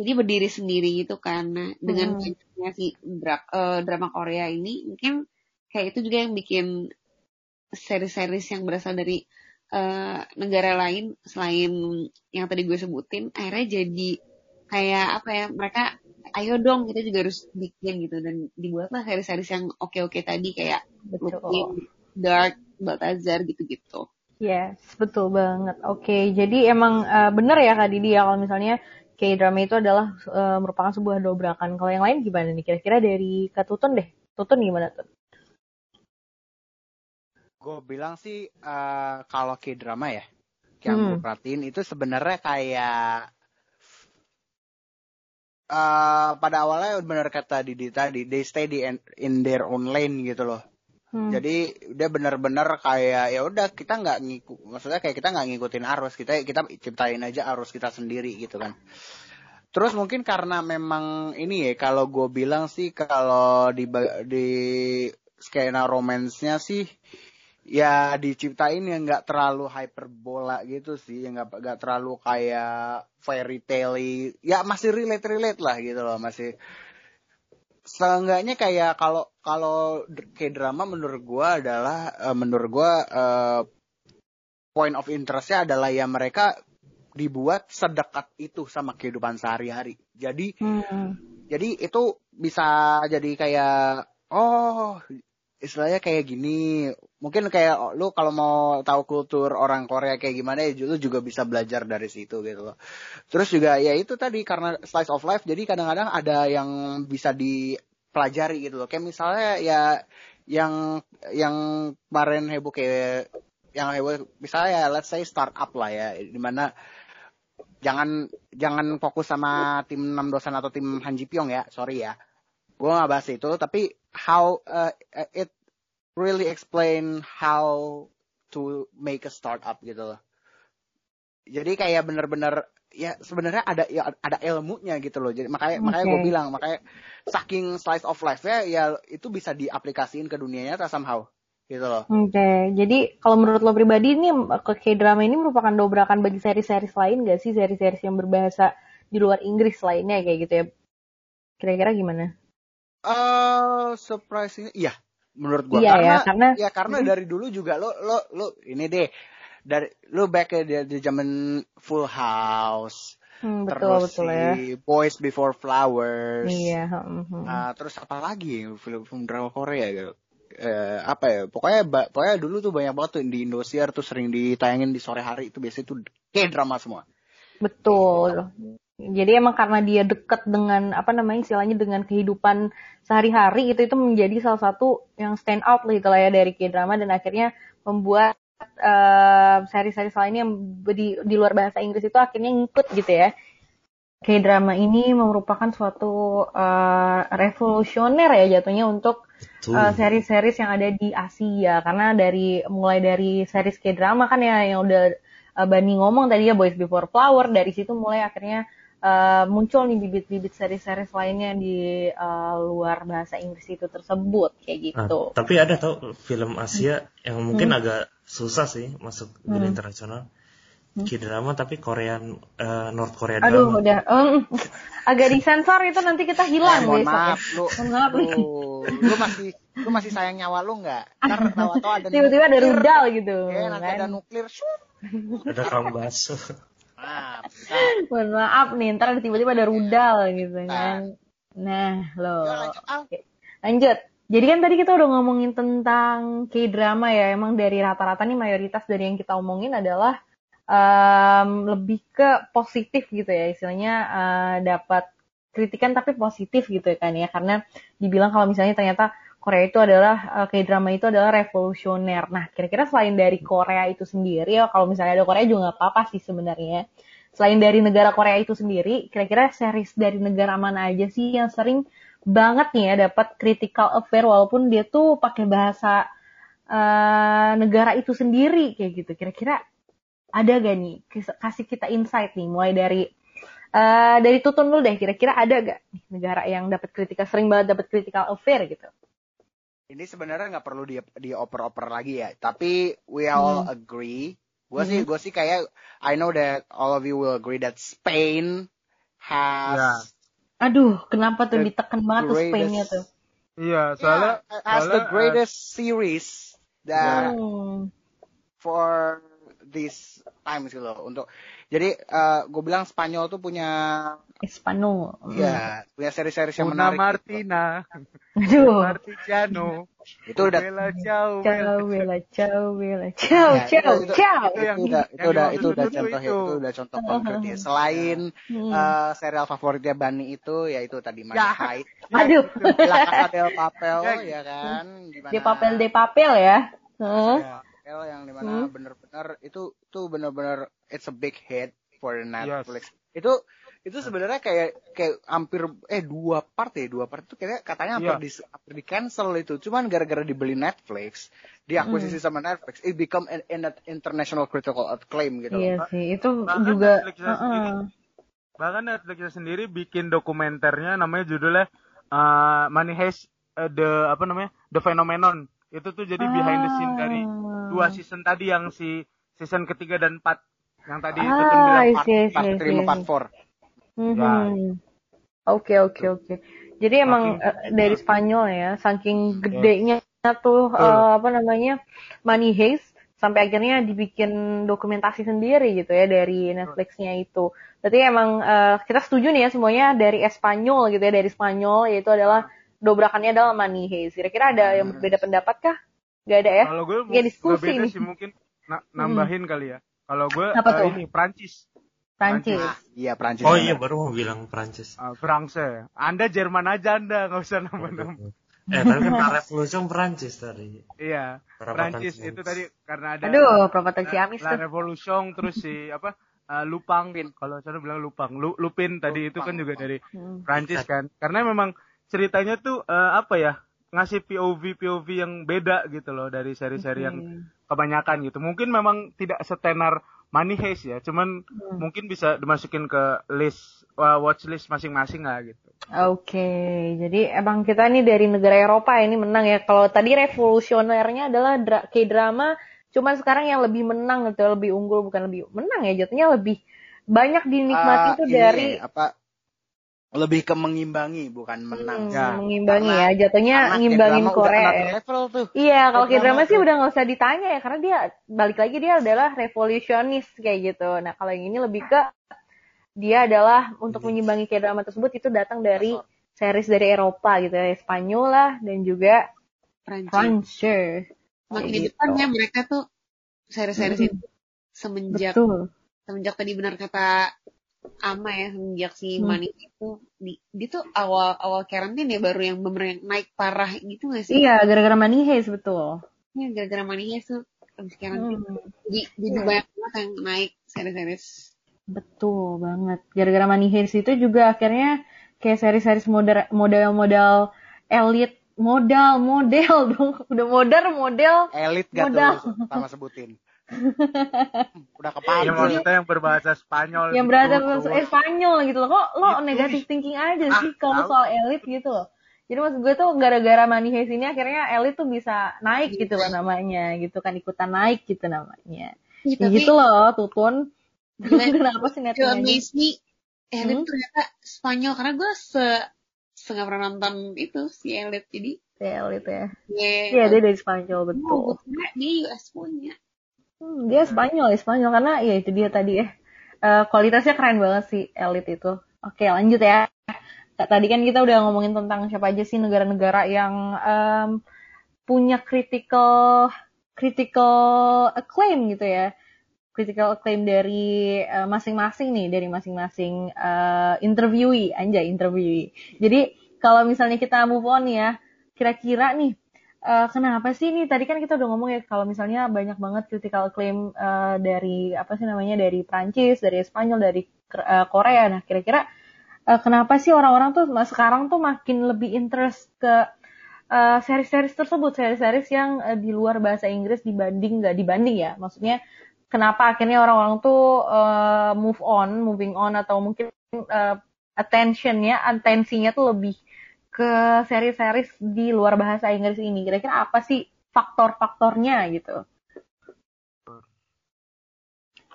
jadi berdiri sendiri gitu kan nah, dengan Hmm. banyaknya si drak, eh, drama Korea ini mungkin kayak itu juga yang bikin seri-series yang berasal dari eh, negara lain selain yang tadi gue sebutin akhirnya jadi kayak apa ya mereka ayo dong kita juga harus bikin gitu dan dibuatlah seri-series yang oke-oke tadi kayak Betul. Lupin, Dark, Baltazar gitu-gitu. Yes, betul banget. Oke, jadi emang eh, bener ya Kak Didi ya kalau misalnya K-drama itu adalah eh, merupakan sebuah dobrakan. Kalau yang lain gimana nih? Kira-kira dari Kak Tutun deh. Tutun gimana tuh? Gue bilang sih eh, kalau K-drama ya, yang gue Hmm. perhatiin itu sebenarnya kayak eh pada awalnya benar kata Didi tadi, they stay di in their own lane gitu loh. Hmm. Jadi dia benar-benar kayak ya udah kita nggak ngikut, maksudnya kayak kita nggak ngikutin arus, kita kita ciptain aja arus kita sendiri gitu kan. Terus mungkin karena memang ini ya kalau gue bilang sih kalau di di skena romansnya sih ya diciptain yang nggak terlalu hyperbola gitu sih, yang nggak nggak terlalu kayak fairy tale ya masih relate relate lah gitu loh masih seenggaknya kayak kalau kalau kayak drama menurut gua adalah eh, menurut gua eh, point of interestnya adalah ya mereka dibuat sedekat itu sama kehidupan sehari-hari. Jadi Hmm. jadi itu bisa jadi kayak oh istilahnya kayak gini mungkin kayak lu kalau mau tahu kultur orang Korea kayak gimana ya lu juga bisa belajar dari situ gitu loh. Terus juga ya itu tadi karena slice of life jadi kadang-kadang ada yang bisa dipelajari gitu loh. Kayak misalnya ya yang yang kemarin heboh kayak yang heboh misalnya ya let's say startup lah ya di mana jangan jangan fokus sama tim 6 dosen atau tim Han Ji Pyong ya sorry ya. Gue nggak bahas itu tapi how uh, it really explain how to make a startup gitu loh jadi kayak bener-bener ya sebenarnya ada ya ada ilmunya gitu loh jadi makanya makanya gue bilang makanya saking slice of life nya ya itu bisa diaplikasiin ke dunia nyata somehow gitu loh Oke, jadi kalau menurut lo pribadi ini ke K-drama ini merupakan dobrakan bagi seri-seri lain gak sih? Seri-seri yang berbahasa di luar Inggris lainnya kayak gitu ya? Kira-kira gimana? eh surprisingly iya menurut gua Iya karena ya, karena ya karena Mhm. dari dulu juga lo lo lo ini deh dari lo back di, di zaman Full House Hmm, betul terus betul ya. si Boys Before Flowers Iya. hmm, hmm. Ah, terus apa lagi film-film drama Korea gitu eh, apa ya pokoknya pokoknya dulu tuh banyak banget tuh di Indosiar tuh sering ditayangin di sore hari itu biasanya tuh kayak drama semua Betul. Jadi emang karena dia dekat dengan apa namanya istilahnya dengan kehidupan sehari-hari itu itu menjadi salah satu yang stand out lah itulah ya dari K-drama dan akhirnya membuat eh, seri-seri lainnya yang di, di luar bahasa Inggris itu akhirnya ngikut gitu ya. K-drama ini merupakan suatu eh, revolusioner ya jatuhnya untuk uh, series-series yang ada di Asia karena dari mulai dari series K-drama kan ya yang udah uh, Bani ngomong tadi ya Boys Before Flower dari situ mulai akhirnya uh, muncul nih bibit-bibit series-series lainnya di uh, luar bahasa Inggris itu tersebut kayak Nah, gitu. tapi ada tau film Asia yang mungkin agak susah sih masuk dunia Hmm. internasional. K-drama tapi Korean eh, North Korea Aduh drama. udah um, agak disensor itu nanti kita hilang Eh, mohon besok ya. maaf lu maaf lu, lu masih lu masih sayang nyawa lu nggak ntar tahu-tahu ada Tiba-tiba ada rudal gitu. ya nanti kan. ada nuklir shoot. Ada kang baso. Maaf, Mohon maaf nih, ntar ada tiba-tiba ada rudal gitu Nah. kan. Nah, loh. Yuk, lanjut, Al. Oke. Lanjut. Jadi kan tadi kita udah ngomongin tentang K-drama ya. Emang dari rata-rata nih mayoritas dari yang kita omongin adalah em, lebih ke positif gitu ya. Istilahnya eh, dapat kritikan tapi positif gitu kan ya. Karena dibilang kalau misalnya ternyata Korea itu adalah eh, K-drama itu adalah revolusioner. Nah, kira-kira selain dari Korea itu sendiri ya kalau misalnya ada Korea juga nggak apa-apa sih sebenarnya. Selain dari negara Korea itu sendiri, kira-kira series dari negara mana aja sih yang sering banget nih ya dapat critical affair walaupun dia tuh pakai bahasa eh, negara itu sendiri kayak gitu. Kira-kira ada gak nih kasih kita insight nih mulai dari eh, dari Tutun dulu deh kira-kira ada gak negara yang dapat kritika sering banget dapat critical affair gitu. Ini sebenarnya nggak perlu di dioper-oper lagi ya tapi we all Hmm. agree gue sih Hmm. gue sih kayak I know that all of you will agree that Spain has Ya. Aduh, kenapa tuh ditekan banget tuh Spainnya tuh? Iya, soalnya Yeah, has soalnya, the eh, greatest series that Hmm. for this time gitu loh untuk jadi gue bilang Spanyol tuh punya Espanyol. Hmm. ya punya seri-seri yang Una menarik gitu. Martina, Aduh. Martigiano, itu udah Bella Ciao, Ciao, Bella, ciao, Bella, ciao, Ya, ciao, itu- ciao. itu, yang- udah itu yang udah itu udah contoh itu. itu udah contoh konkret ya. Selain Hmm. eh, serial favoritnya Bani itu yaitu tadi Money Ya. Heist, Aduh. La Casa del Papel Ya. ya kan, di mana De papel de papel ya. Heeh. Ya, Papel yang di mana Hmm. bener-bener itu tuh bener-bener it's a big hit for Yes. Netflix. Itu itu sebenarnya kayak kayak hampir eh dua part ya dua part itu kayak katanya hampir Iya. di hampir di cancel itu cuman gara-gara dibeli Netflix diakuisisi Hmm. sama Netflix it become an, an international critical acclaim gitu Iya loh. sih, itu Bahkan juga. Netflixnya heeh. sendiri. Bahkan Netflix sendiri bikin dokumenternya namanya judulnya uh, Money Heist uh, the apa namanya The Phenomenon. Itu tuh jadi behind the scene dari Ah. dua season tadi yang si season ketiga dan empat yang tadi itu Ah, tuh bilang part see, Part see, I 3 see. part 4. Mhm. Oke, oke, oke. Jadi emang Saking- eh, dari Spanyol ya, saking gedenya tuh eh, apa namanya Money Heist sampai akhirnya dibikin dokumentasi sendiri gitu ya dari Netflixnya itu. Berarti emang eh, kita setuju nih ya semuanya dari Espanyol gitu ya dari Spanyol yaitu adalah dobrakannya adalah Money Heist. Kira-kira ada yang berbeda pendapat kah? Gak ada ya? Kalau gue Ya, diskusi beda nih. sih mungkin na- nambahin kali ya. Kalau gue uh, ini Prancis, Prancis. Ah, iya Prancis. Oh iya baru mau bilang Prancis. uh, France. Anda Jerman aja Anda nggak usah nambah-nambah. Eh tapi kan Revolution Perancis tadi. Iya, Prancis itu tadi karena ada Aduh, perapatan La- Ciamis tuh. Revolution terus si apa eh, Lupang kalau saya bilang Lupang Lu, Lupin tadi itu kan juga dari Hmm. Prancis kan karena memang ceritanya tuh eh, apa ya ngasih POV POV yang beda gitu loh dari seri-seri yang Oke. kebanyakan gitu mungkin memang tidak setenar Money Heist ya cuman Hmm. mungkin bisa dimasukin ke list uh, watch list masing-masing lah gitu Oke, jadi emang kita nih dari negara Eropa ini menang ya. Kalau tadi revolusionernya adalah dra- K-drama, cuman sekarang yang lebih menang gitu, lebih unggul bukan lebih menang ya, jatuhnya lebih banyak dinikmati Ah, tuh ini dari apa lebih ke mengimbangi bukan menang. Hmm, Ya. mengimbangi Karena- ya, jatuhnya ngimbangin Korea ya. level tuh. Iya, kalau K-drama sih udah nggak usah ditanya ya, karena dia balik lagi dia adalah revolusionis kayak gitu. Nah, kalau yang ini lebih ke dia adalah untuk menyimbangi K-drama tersebut itu datang dari series dari Eropa gitu ya, Spanyol lah dan juga Prancis. Prancis. Makin gitu. depannya mereka tuh seri-seri Mm-mm. itu semenjak Betul. semenjak tadi benar kata Ama ya semenjak si Hmm. Mani itu di, dia tuh awal awal karantin ya baru yang bener yang naik parah gitu gak sih? Iya, gara-gara Heist betul. Iya, gara-gara Mani tuh abis karantin. Hmm, Jadi, jadi Iya. banyak banget yang naik seri-seri. betul banget. Gara-gara Money Heist itu juga akhirnya kayak seri-seri model model-model elit modal model dong udah modal model Elit gak Modal. tuh sama sebutin. Udah ya kepala. maksudnya yang berbahasa Spanyol yang gitu, berada tuh. eh, Spanyol gitu loh. Kok lo Gitu. negatif thinking aja Ah, sih kalau soal elit gitu loh? Jadi maksud gue tuh gara-gara Money Heist ini akhirnya elit tuh bisa naik gitu loh namanya gitu kan ikutan naik gitu namanya. Iya, ya tapi gitu loh tutun. kenapa sih netnya Disney Elit Hmm? ternyata Spanyol. Karena gue se se nggak pernah nonton itu si Elit. Jadi elit ya. Ya iya dia dari Spanyol oh, betul. gue kira dia US punya Hmm, dia Spanyol, Spanyol karena ya itu dia tadi ya. Eh, kualitasnya keren banget sih elit itu. Oke, lanjut ya. Tadi kan kita udah ngomongin tentang siapa aja sih negara-negara yang em, punya critical critical acclaim gitu ya. Critical acclaim dari eh, masing-masing nih, dari masing-masing eh, interviewee, anjay interviewee. Jadi kalau misalnya kita move on ya, kira-kira nih Eh, kenapa sih nih tadi kan kita udah ngomong ya kalau misalnya banyak banget critical acclaim eh, dari apa sih namanya dari Prancis, dari Spanyol, dari eh, Korea. Nah, kira-kira eh, kenapa sih orang-orang tuh sekarang tuh makin lebih interest ke eh, series-series tersebut, series-series yang eh, di luar bahasa Inggris dibanding nggak dibanding ya. Maksudnya kenapa akhirnya orang-orang tuh eh, move on, moving on atau mungkin eh, attentionnya, atensinya tuh lebih ke seri-series di luar bahasa Inggris ini. Kira-kira apa sih faktor-faktornya gitu?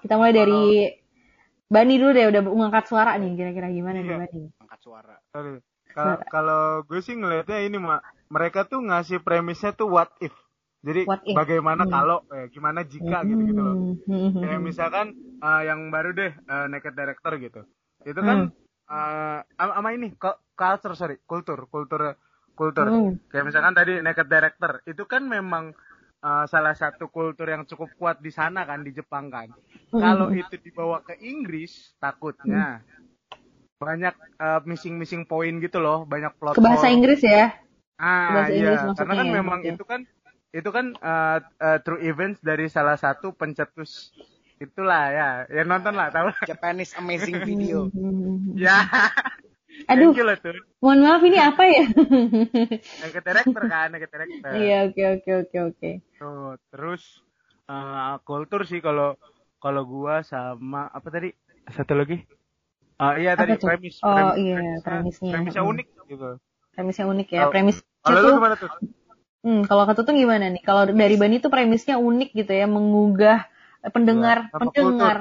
Kita mulai dari Bani dulu deh, udah ngangkat suara nih. Kira-kira gimana nih Iya. Bani? Angkat suara. Kalau kalau gue sih ngelihatnya ini mak mereka tuh ngasih premisnya tuh what if. Jadi What if. bagaimana Hmm. kalau eh, gimana jika gitu gitu loh. Hmm, hmm, Kayak hmm. misalkan eh, yang baru deh eh, Naked Director gitu. Itu kan eh, ama ama ini cu- culture sorry, kultur, kultur kultur. Hmm. Kayak misalkan tadi Naked Director, itu kan memang eh, salah satu kultur yang cukup kuat di sana kan di Jepang kan. Hmm. Kalau itu dibawa ke Inggris, takutnya banyak eh, missing-missing point gitu loh, banyak plot Ke bahasa hole. Inggris ya? Ah bahasa Inggris iya, maksudnya karena kan ya, memang oke. itu kan itu kan uh, uh, true events dari salah satu pencetus itulah ya, ya nonton lah tahu. lah. Japanese Amazing Video. Ya, Aduh, thank you lah tuh. mohon maaf ini apa ya? Naked director kan, naked director. Iya, oke oke oke oke. Tuh, terus uh, kultur sih kalau kalau gua sama apa tadi satu lagi? Ah iya Apa tadi tuh? premis. Oh, premis- iya, premisnya- premisnya. Premisnya unik gitu. Premisnya unik ya. Kalau- Premisnya Kalau lu gimana tuh? Hmm, kalau kata tuh gimana nih? Kalau dari Bani tuh premisnya unik gitu ya, menggugah eh, pendengar, Iya, sama pendengar.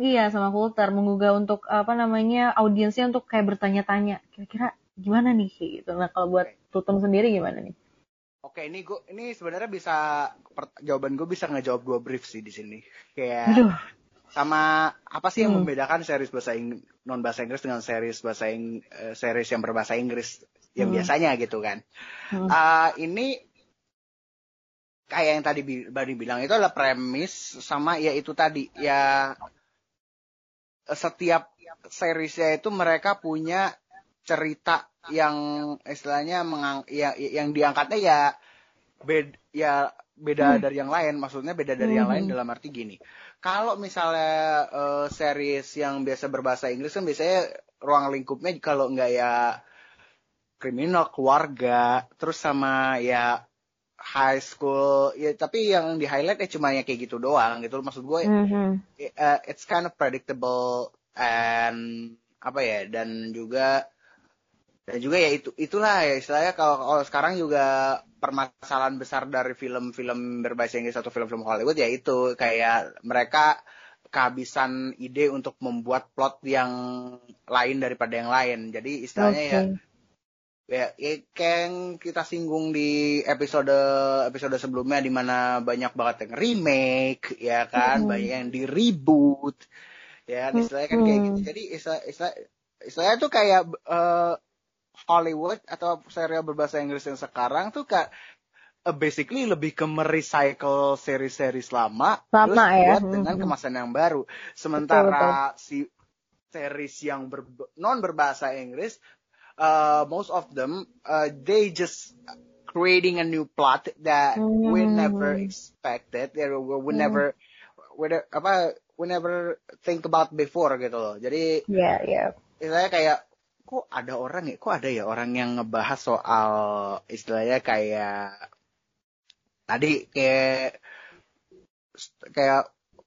Iya, sama kultur, menggugah untuk apa namanya audiensnya untuk kayak bertanya-tanya, kira-kira gimana nih kayak gitu. Nah, kalau buat Tutum sendiri gimana nih? Oke, ini gua ini sebenarnya bisa per- jawaban gue bisa ngejawab dua brief sih di sini. Kayak Aduh, sama apa sih yang Hmm. membedakan series bahasa Ing- non bahasa Inggris dengan series bahasa Ing- eh, series yang berbahasa Inggris yang Hmm. biasanya gitu kan. Hmm. Ah, ini kayak yang tadi Bani bilang itu adalah premis sama ya itu tadi ya setiap seriesnya itu mereka punya cerita yang istilahnya mengang, ya, yang diangkatnya ya bed ya beda Hmm. dari yang lain maksudnya beda dari yang lain Hmm. dalam arti gini kalau misalnya eh, series yang biasa berbahasa Inggris kan biasanya ruang lingkupnya kalau nggak ya kriminal keluarga terus sama ya high school ya tapi yang di highlight ya cuma yang kayak gitu doang gitu maksud gue Mhm. uh, it's kind of predictable and apa ya dan juga dan juga ya itu itulah ya istilahnya kalau kalau sekarang juga permasalahan besar dari film-film berbahasa Inggris atau film-film Hollywood ya itu kayak mereka kehabisan ide untuk membuat plot yang lain daripada yang lain jadi istilahnya ya Oke. Ya, ya yang kita singgung di episode episode sebelumnya di mana banyak banget yang remake ya kan? Mhm. banyak yang di reboot ya kan? Istilahnya kan kayak gitu. Jadi istilah istilah istilahnya tuh kayak eh, Hollywood atau serial berbahasa Inggris yang sekarang tuh kayak eh, basically lebih ke merecycle seri-seri lama Lama terus ya. buat dengan kemasan yang baru. Sementara si series yang ber- non berbahasa Inggris uh, most of them uh, they just creating a new plot that we Hmm. never expected we, we Hmm. never we ne- apa we never think about before gitu loh jadi Iya, iya. istilahnya kayak kok ada orang ya kok ada ya orang yang ngebahas soal istilahnya kayak tadi kayak kayak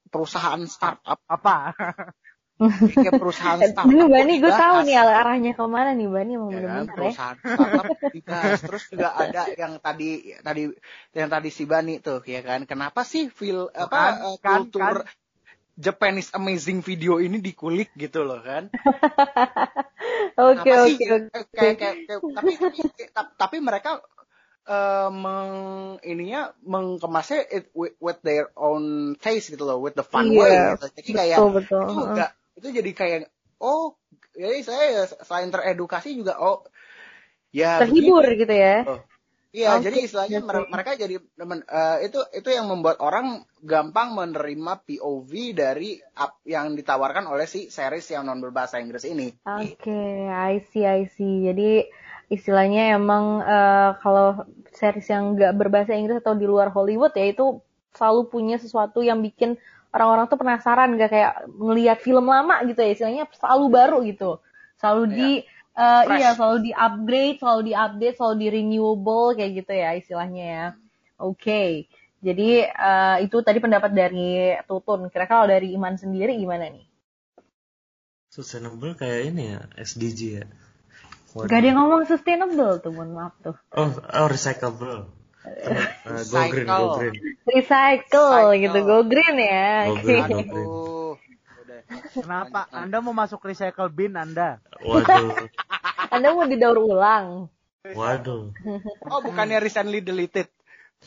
perusahaan startup Apa? kayak perusahaan startup Ini Bani, gue tahu nih arahnya ke mana nih Bani mau ya kan ya. perusahaan startup dibahas terus juga ada yang tadi tadi yang tadi si Bani tuh ya kan kenapa sih feel apa Kan, eh, kan, kultur kan. Japanese amazing video ini dikulik gitu loh kan Oke, oke, Eh, oke. kayak- tapi, tapi, mereka eh, meng ininya mengkemasnya it with, with their own taste gitu loh, with the fun Iya, way. Gitu. Jadi kayak Betul, betul. itu enggak itu jadi kayak oh jadi saya selain teredukasi juga oh ya Terhibur begini. gitu ya. Oh, Iya, Oke, jadi istilahnya mereka jadi eh, itu itu yang membuat orang gampang menerima POV dari up, yang ditawarkan oleh si series yang non berbahasa Inggris ini. Oke, I see, I see. Jadi istilahnya emang eh, kalau series yang nggak berbahasa Inggris atau di luar Hollywood ya itu selalu punya sesuatu yang bikin orang-orang tuh penasaran gak kayak ngelihat film lama gitu ya istilahnya selalu baru gitu selalu Iya. di eh, Fresh. iya selalu di upgrade selalu di update selalu di renewable kayak gitu ya istilahnya ya oke jadi eh, itu tadi pendapat dari Tutun kira-kira kalau dari Iman sendiri gimana nih Sustainable kayak ini ya, SDG ya. Waduh. Gak ada yang ngomong sustainable tuh, mohon maaf tuh. Oh, oh recyclable. Eh, go green, go Recycle. green. Recycle, Recycle. gitu, go green ya. Go green. Aduh. Udah. Kenapa? Anda mau masuk recycle bin Anda? Waduh, Anda mau didaur ulang. waduh. Oh, bukannya recently deleted.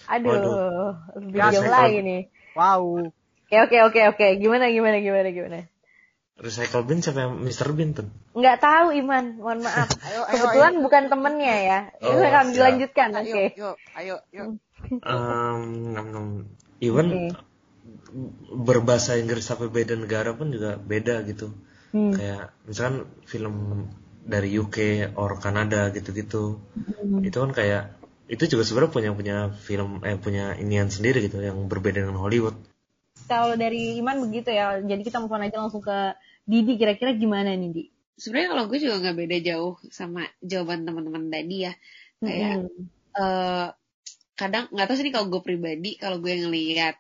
Aduh, Waduh. lebih jauh recycle. lagi nih. Wow. Oke, oke, oke, oke. Gimana, gimana, gimana, gimana? Recycle bin siapa yang Mr. Bin tuh? Nggak tahu, Iman. Mohon maaf. Ayo, ayo, Kebetulan ayo. bukan temennya ya. Oh, Itu akan siap. dilanjutkan, oke. yuk, ayo, yuk. Um, nom, nom. Even Oke. berbahasa Inggris sampai beda negara pun juga beda gitu. Hmm. Kayak misalkan film dari UK or Kanada gitu-gitu. Hmm. Itu kan kayak itu juga sebenarnya punya punya film eh punya inian sendiri gitu yang berbeda dengan Hollywood. Kalau dari Iman begitu ya. Jadi kita on aja langsung ke Didi. Kira-kira gimana nih, Di? Sebenarnya kalau gue juga nggak beda jauh sama jawaban teman-teman tadi ya. Kayak Hmm. eh kadang nggak tahu sih kalau gue pribadi kalau gue ngelihat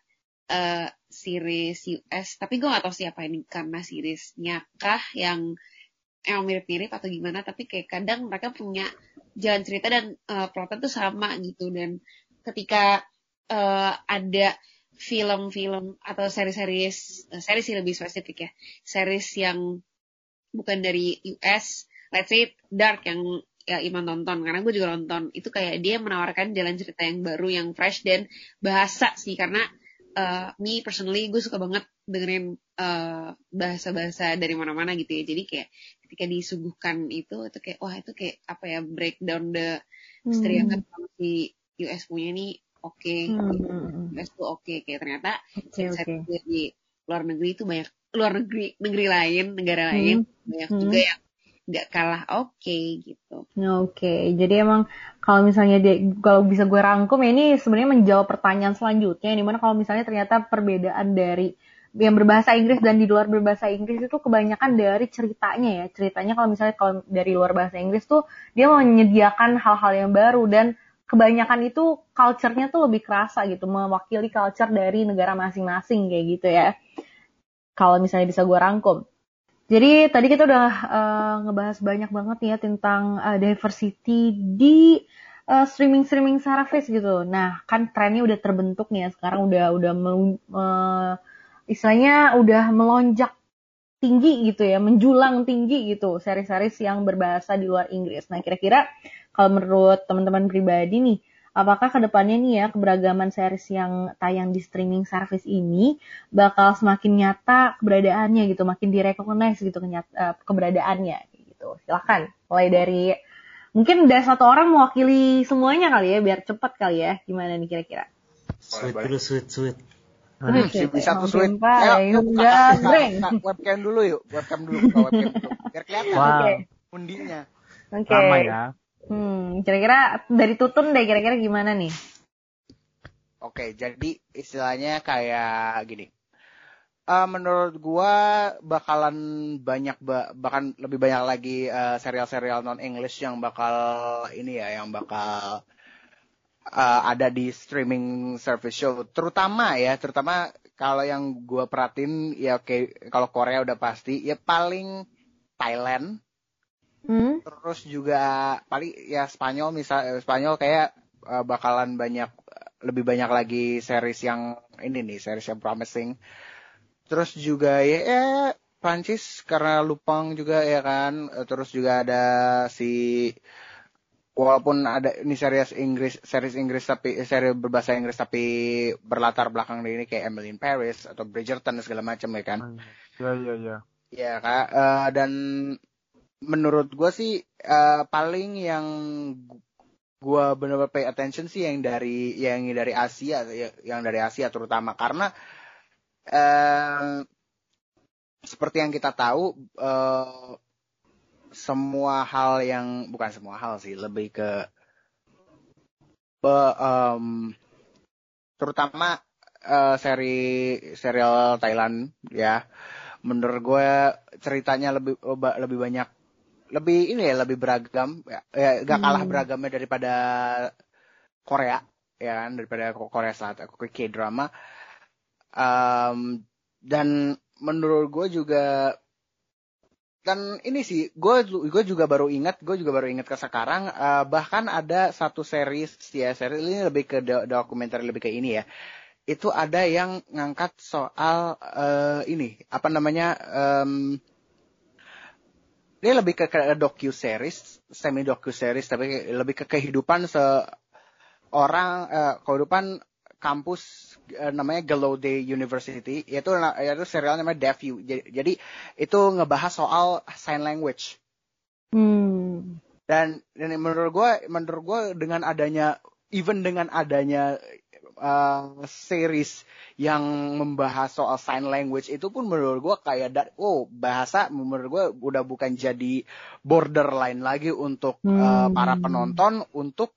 eh series US tapi gue nggak tahu siapa ini karena seriesnya kah yang emang mirip-mirip atau gimana tapi kayak kadang mereka punya jalan cerita dan eh, plotnya tuh sama gitu dan ketika eh, ada film-film atau series-series eh, series sih lebih spesifik ya. Series yang bukan dari US let's say Dark yang ya Iman tonton karena gue juga nonton. Itu kayak dia menawarkan jalan cerita yang baru yang fresh dan bahasa sih. Karena uh, me personally gue suka banget dengerin uh, bahasa-bahasa dari mana-mana gitu ya. Jadi kayak ketika disuguhkan itu itu kayak wah itu kayak apa ya breakdown the stereotype sama si US punya nih oke Hmm. US tuh oke kayak ternyata Oke, set oke. di luar negeri itu banyak luar negeri negeri lain negara lain banyak Hmm. juga yang gak kalah oke okay, gitu. Oke, okay. jadi emang kalau misalnya dia kalau bisa gue rangkum ya ini sebenarnya menjawab pertanyaan selanjutnya di mana kalau misalnya ternyata perbedaan dari yang berbahasa Inggris dan di luar berbahasa Inggris itu kebanyakan dari ceritanya ya ceritanya kalau misalnya kalau dari luar bahasa Inggris tuh dia menyediakan hal-hal yang baru dan kebanyakan itu culture-nya tuh lebih kerasa gitu mewakili culture dari negara masing-masing kayak gitu ya kalau misalnya bisa gue rangkum jadi tadi kita udah uh, ngebahas banyak banget nih ya tentang uh, diversity di uh, streaming streaming service gitu. Nah kan trennya udah terbentuk nih ya sekarang udah udah uh, istilahnya udah melonjak tinggi gitu ya, menjulang tinggi gitu seri-series yang berbahasa di luar Inggris. Nah kira-kira kalau menurut teman-teman pribadi nih apakah ke depannya nih ya keberagaman series yang tayang di streaming service ini bakal semakin nyata keberadaannya gitu, makin direcognize gitu kenyata, uh, keberadaannya gitu. Silahkan mulai dari mungkin dari satu orang mewakili semuanya kali ya biar cepat kali ya. Gimana nih kira-kira? Sweet dulu, sweet, sweet. Hmm, si bisa tuh sweet. Ayo, buka, buka, webcam dulu yuk, webcam dulu, buka webcam dulu. Biar kelihatan wow. okay. undinya. Oke. Okay. ya. Hmm, kira-kira dari Tutun deh kira-kira gimana nih? Oke, jadi istilahnya kayak gini. Uh, menurut gua bakalan banyak bahkan lebih banyak lagi uh, serial-serial non English yang bakal ini ya yang bakal uh, ada di streaming service show terutama ya terutama kalau yang gua perhatiin ya oke kalau Korea udah pasti ya paling Thailand Hmm. Terus juga paling ya Spanyol misal Spanyol kayak uh, bakalan banyak lebih banyak lagi series yang ini nih series yang promising. Terus juga ya, ya Prancis karena Lupang juga ya kan. Terus juga ada si walaupun ada ini series Inggris series Inggris tapi series berbahasa Inggris tapi berlatar belakang di ini kayak Emily in Paris atau Bridgerton segala macam ya kan. Ya ya ya. Ya kak uh, dan menurut gue sih uh, paling yang gue benar-benar pay attention sih yang dari yang dari Asia yang dari Asia terutama. Karena uh, seperti yang kita tahu uh, semua hal yang bukan semua hal sih lebih ke uh, um, terutama uh, seri serial Thailand ya. Menurut gue ceritanya lebih lebih banyak lebih ini ya lebih beragam. Ya, ya gak kalah hmm. beragamnya daripada Korea ya kan? Daripada Korea Selatan K drama um, dan menurut gue juga dan ini sih gue gue juga baru ingat gue juga baru ingat ke sekarang uh, bahkan ada satu series ya series ini lebih ke do dokumenter lebih ke ini ya. Itu ada yang ngangkat soal uh, ini apa namanya um, dia lebih ke, ke docu series, semi docu series tapi lebih ke kehidupan seorang uh, kehidupan kampus uh, namanya Gallaudet University yaitu yaitu serial namanya DevU. Jadi, jadi itu ngebahas soal sign language. Hmm. Dan, dan menurut gue menurut gue dengan adanya even dengan adanya uh, series yang membahas soal sign language itu pun menurut gue kayak oh bahasa menurut gue udah bukan jadi borderline lagi untuk hmm. uh, para penonton untuk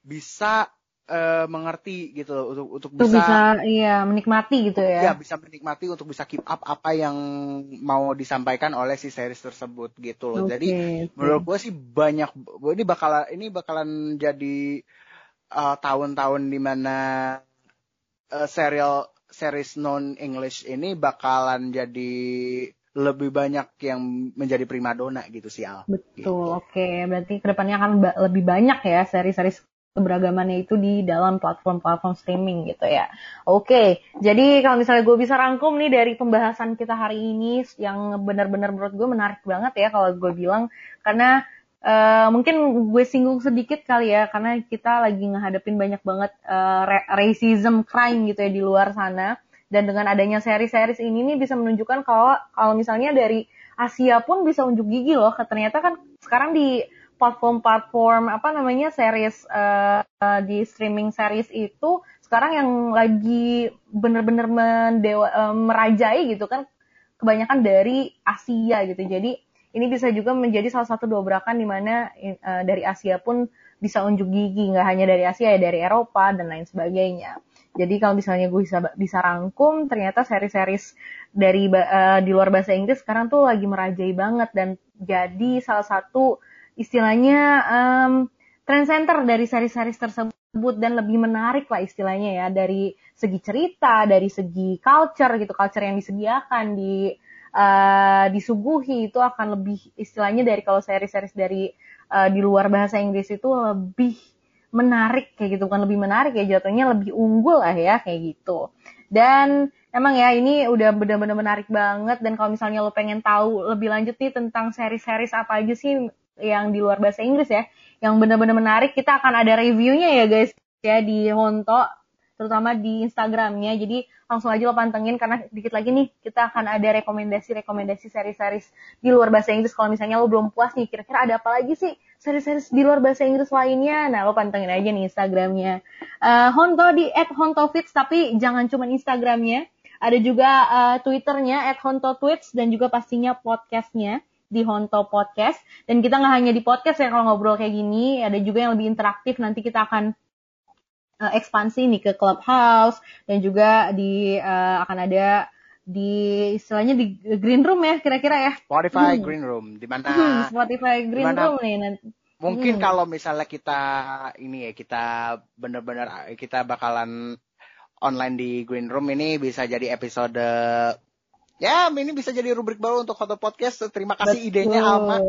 bisa uh, mengerti gitu loh untuk untuk bisa, bisa iya menikmati gitu ya. Ya bisa menikmati untuk bisa keep up apa yang mau disampaikan oleh si series tersebut gitu loh. Okay, Jadi okay. menurut gue sih banyak ini bakalan ini bakalan jadi tahun-tahun uh, di mana uh, serial series non English ini bakalan jadi lebih banyak yang menjadi primadona gitu sih Al. Betul, gitu. oke. Okay. Berarti ke depannya akan ba lebih banyak ya seri-seri keberagamannya itu di dalam platform-platform streaming gitu ya. Oke, okay. jadi kalau misalnya gue bisa rangkum nih dari pembahasan kita hari ini yang benar-benar menurut gue menarik banget ya kalau gue bilang karena Uh, mungkin gue singgung sedikit kali ya karena kita lagi ngehadapin banyak banget uh, racism crime gitu ya di luar sana. Dan dengan adanya seri-series ini nih bisa menunjukkan kalau kalau misalnya dari Asia pun bisa unjuk gigi loh. Ternyata kan sekarang di platform-platform apa namanya series uh, di streaming series itu sekarang yang lagi bener-bener uh, merajai gitu kan kebanyakan dari Asia gitu. Jadi ini bisa juga menjadi salah satu dobrakan di mana uh, dari Asia pun bisa unjuk gigi, nggak hanya dari Asia ya dari Eropa dan lain sebagainya. Jadi kalau misalnya gue bisa bisa rangkum, ternyata seri-series dari uh, di luar bahasa Inggris sekarang tuh lagi merajai banget dan jadi salah satu istilahnya um, trend center dari seri-series tersebut dan lebih menarik lah istilahnya ya dari segi cerita, dari segi culture gitu, culture yang disediakan di uh, disuguhi itu akan lebih istilahnya dari kalau seri-series dari uh, di luar bahasa Inggris itu lebih menarik kayak gitu. Kan lebih menarik ya jatuhnya lebih unggul lah ya kayak gitu. Dan emang ya ini udah benar-benar menarik banget. Dan kalau misalnya lo pengen tahu lebih lanjut nih tentang seri-series apa aja sih yang di luar bahasa Inggris ya yang benar-benar menarik kita akan ada reviewnya ya guys ya di Honto terutama di Instagramnya. Jadi langsung aja lo pantengin karena dikit lagi nih kita akan ada rekomendasi-rekomendasi seri-series di luar bahasa Inggris. Kalau misalnya lo belum puas nih kira-kira ada apa lagi sih seri-seri di luar bahasa Inggris lainnya? Nah lo pantengin aja nih Instagramnya. Uh, Honto di @hontofits tapi jangan cuma Instagramnya. Ada juga uh, Twitternya @hontotweets dan juga pastinya podcastnya di Honto Podcast. Dan kita nggak hanya di podcast ya kalau ngobrol kayak gini ada juga yang lebih interaktif. Nanti kita akan uh, ekspansi nih ke clubhouse dan juga di uh, akan ada di istilahnya di green room ya kira-kira ya Spotify hmm. green room di mana hmm, Spotify green di mana, room nih nanti mungkin hmm. kalau misalnya kita ini ya kita bener-bener kita bakalan online di green room ini bisa jadi episode Ya, ini bisa jadi rubrik baru untuk foto podcast. Terima kasih Betul. idenya Alma.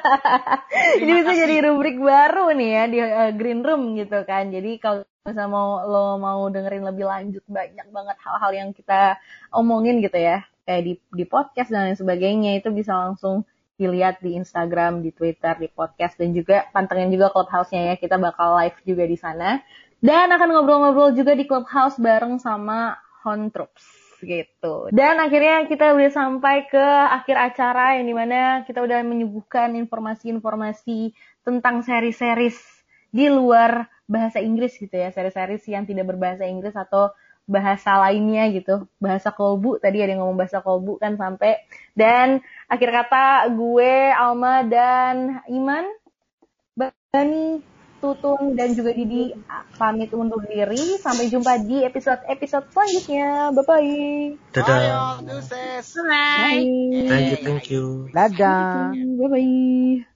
ini bisa kasih. jadi rubrik baru nih ya di uh, Green Room gitu kan. Jadi kalau misalnya mau lo mau dengerin lebih lanjut banyak banget hal-hal yang kita omongin gitu ya, kayak di di podcast dan lain sebagainya itu bisa langsung dilihat di Instagram, di Twitter, di podcast dan juga pantengin juga clubhouse-nya ya. Kita bakal live juga di sana. Dan akan ngobrol-ngobrol juga di clubhouse bareng sama Hon Troops gitu. Dan akhirnya kita udah sampai ke akhir acara yang di mana kita udah menyuguhkan informasi-informasi tentang seri-series di luar bahasa Inggris gitu ya, seri-series yang tidak berbahasa Inggris atau bahasa lainnya gitu, bahasa kolbu tadi ada yang ngomong bahasa kolbu kan sampai. Dan akhir kata gue Alma dan Iman Bani Tutun dan juga Didi pamit undur diri. Sampai jumpa di episode-episode selanjutnya. Bye-bye. Dadah. Bye. Bye. Thank you, thank you. Dadah. Bye-bye.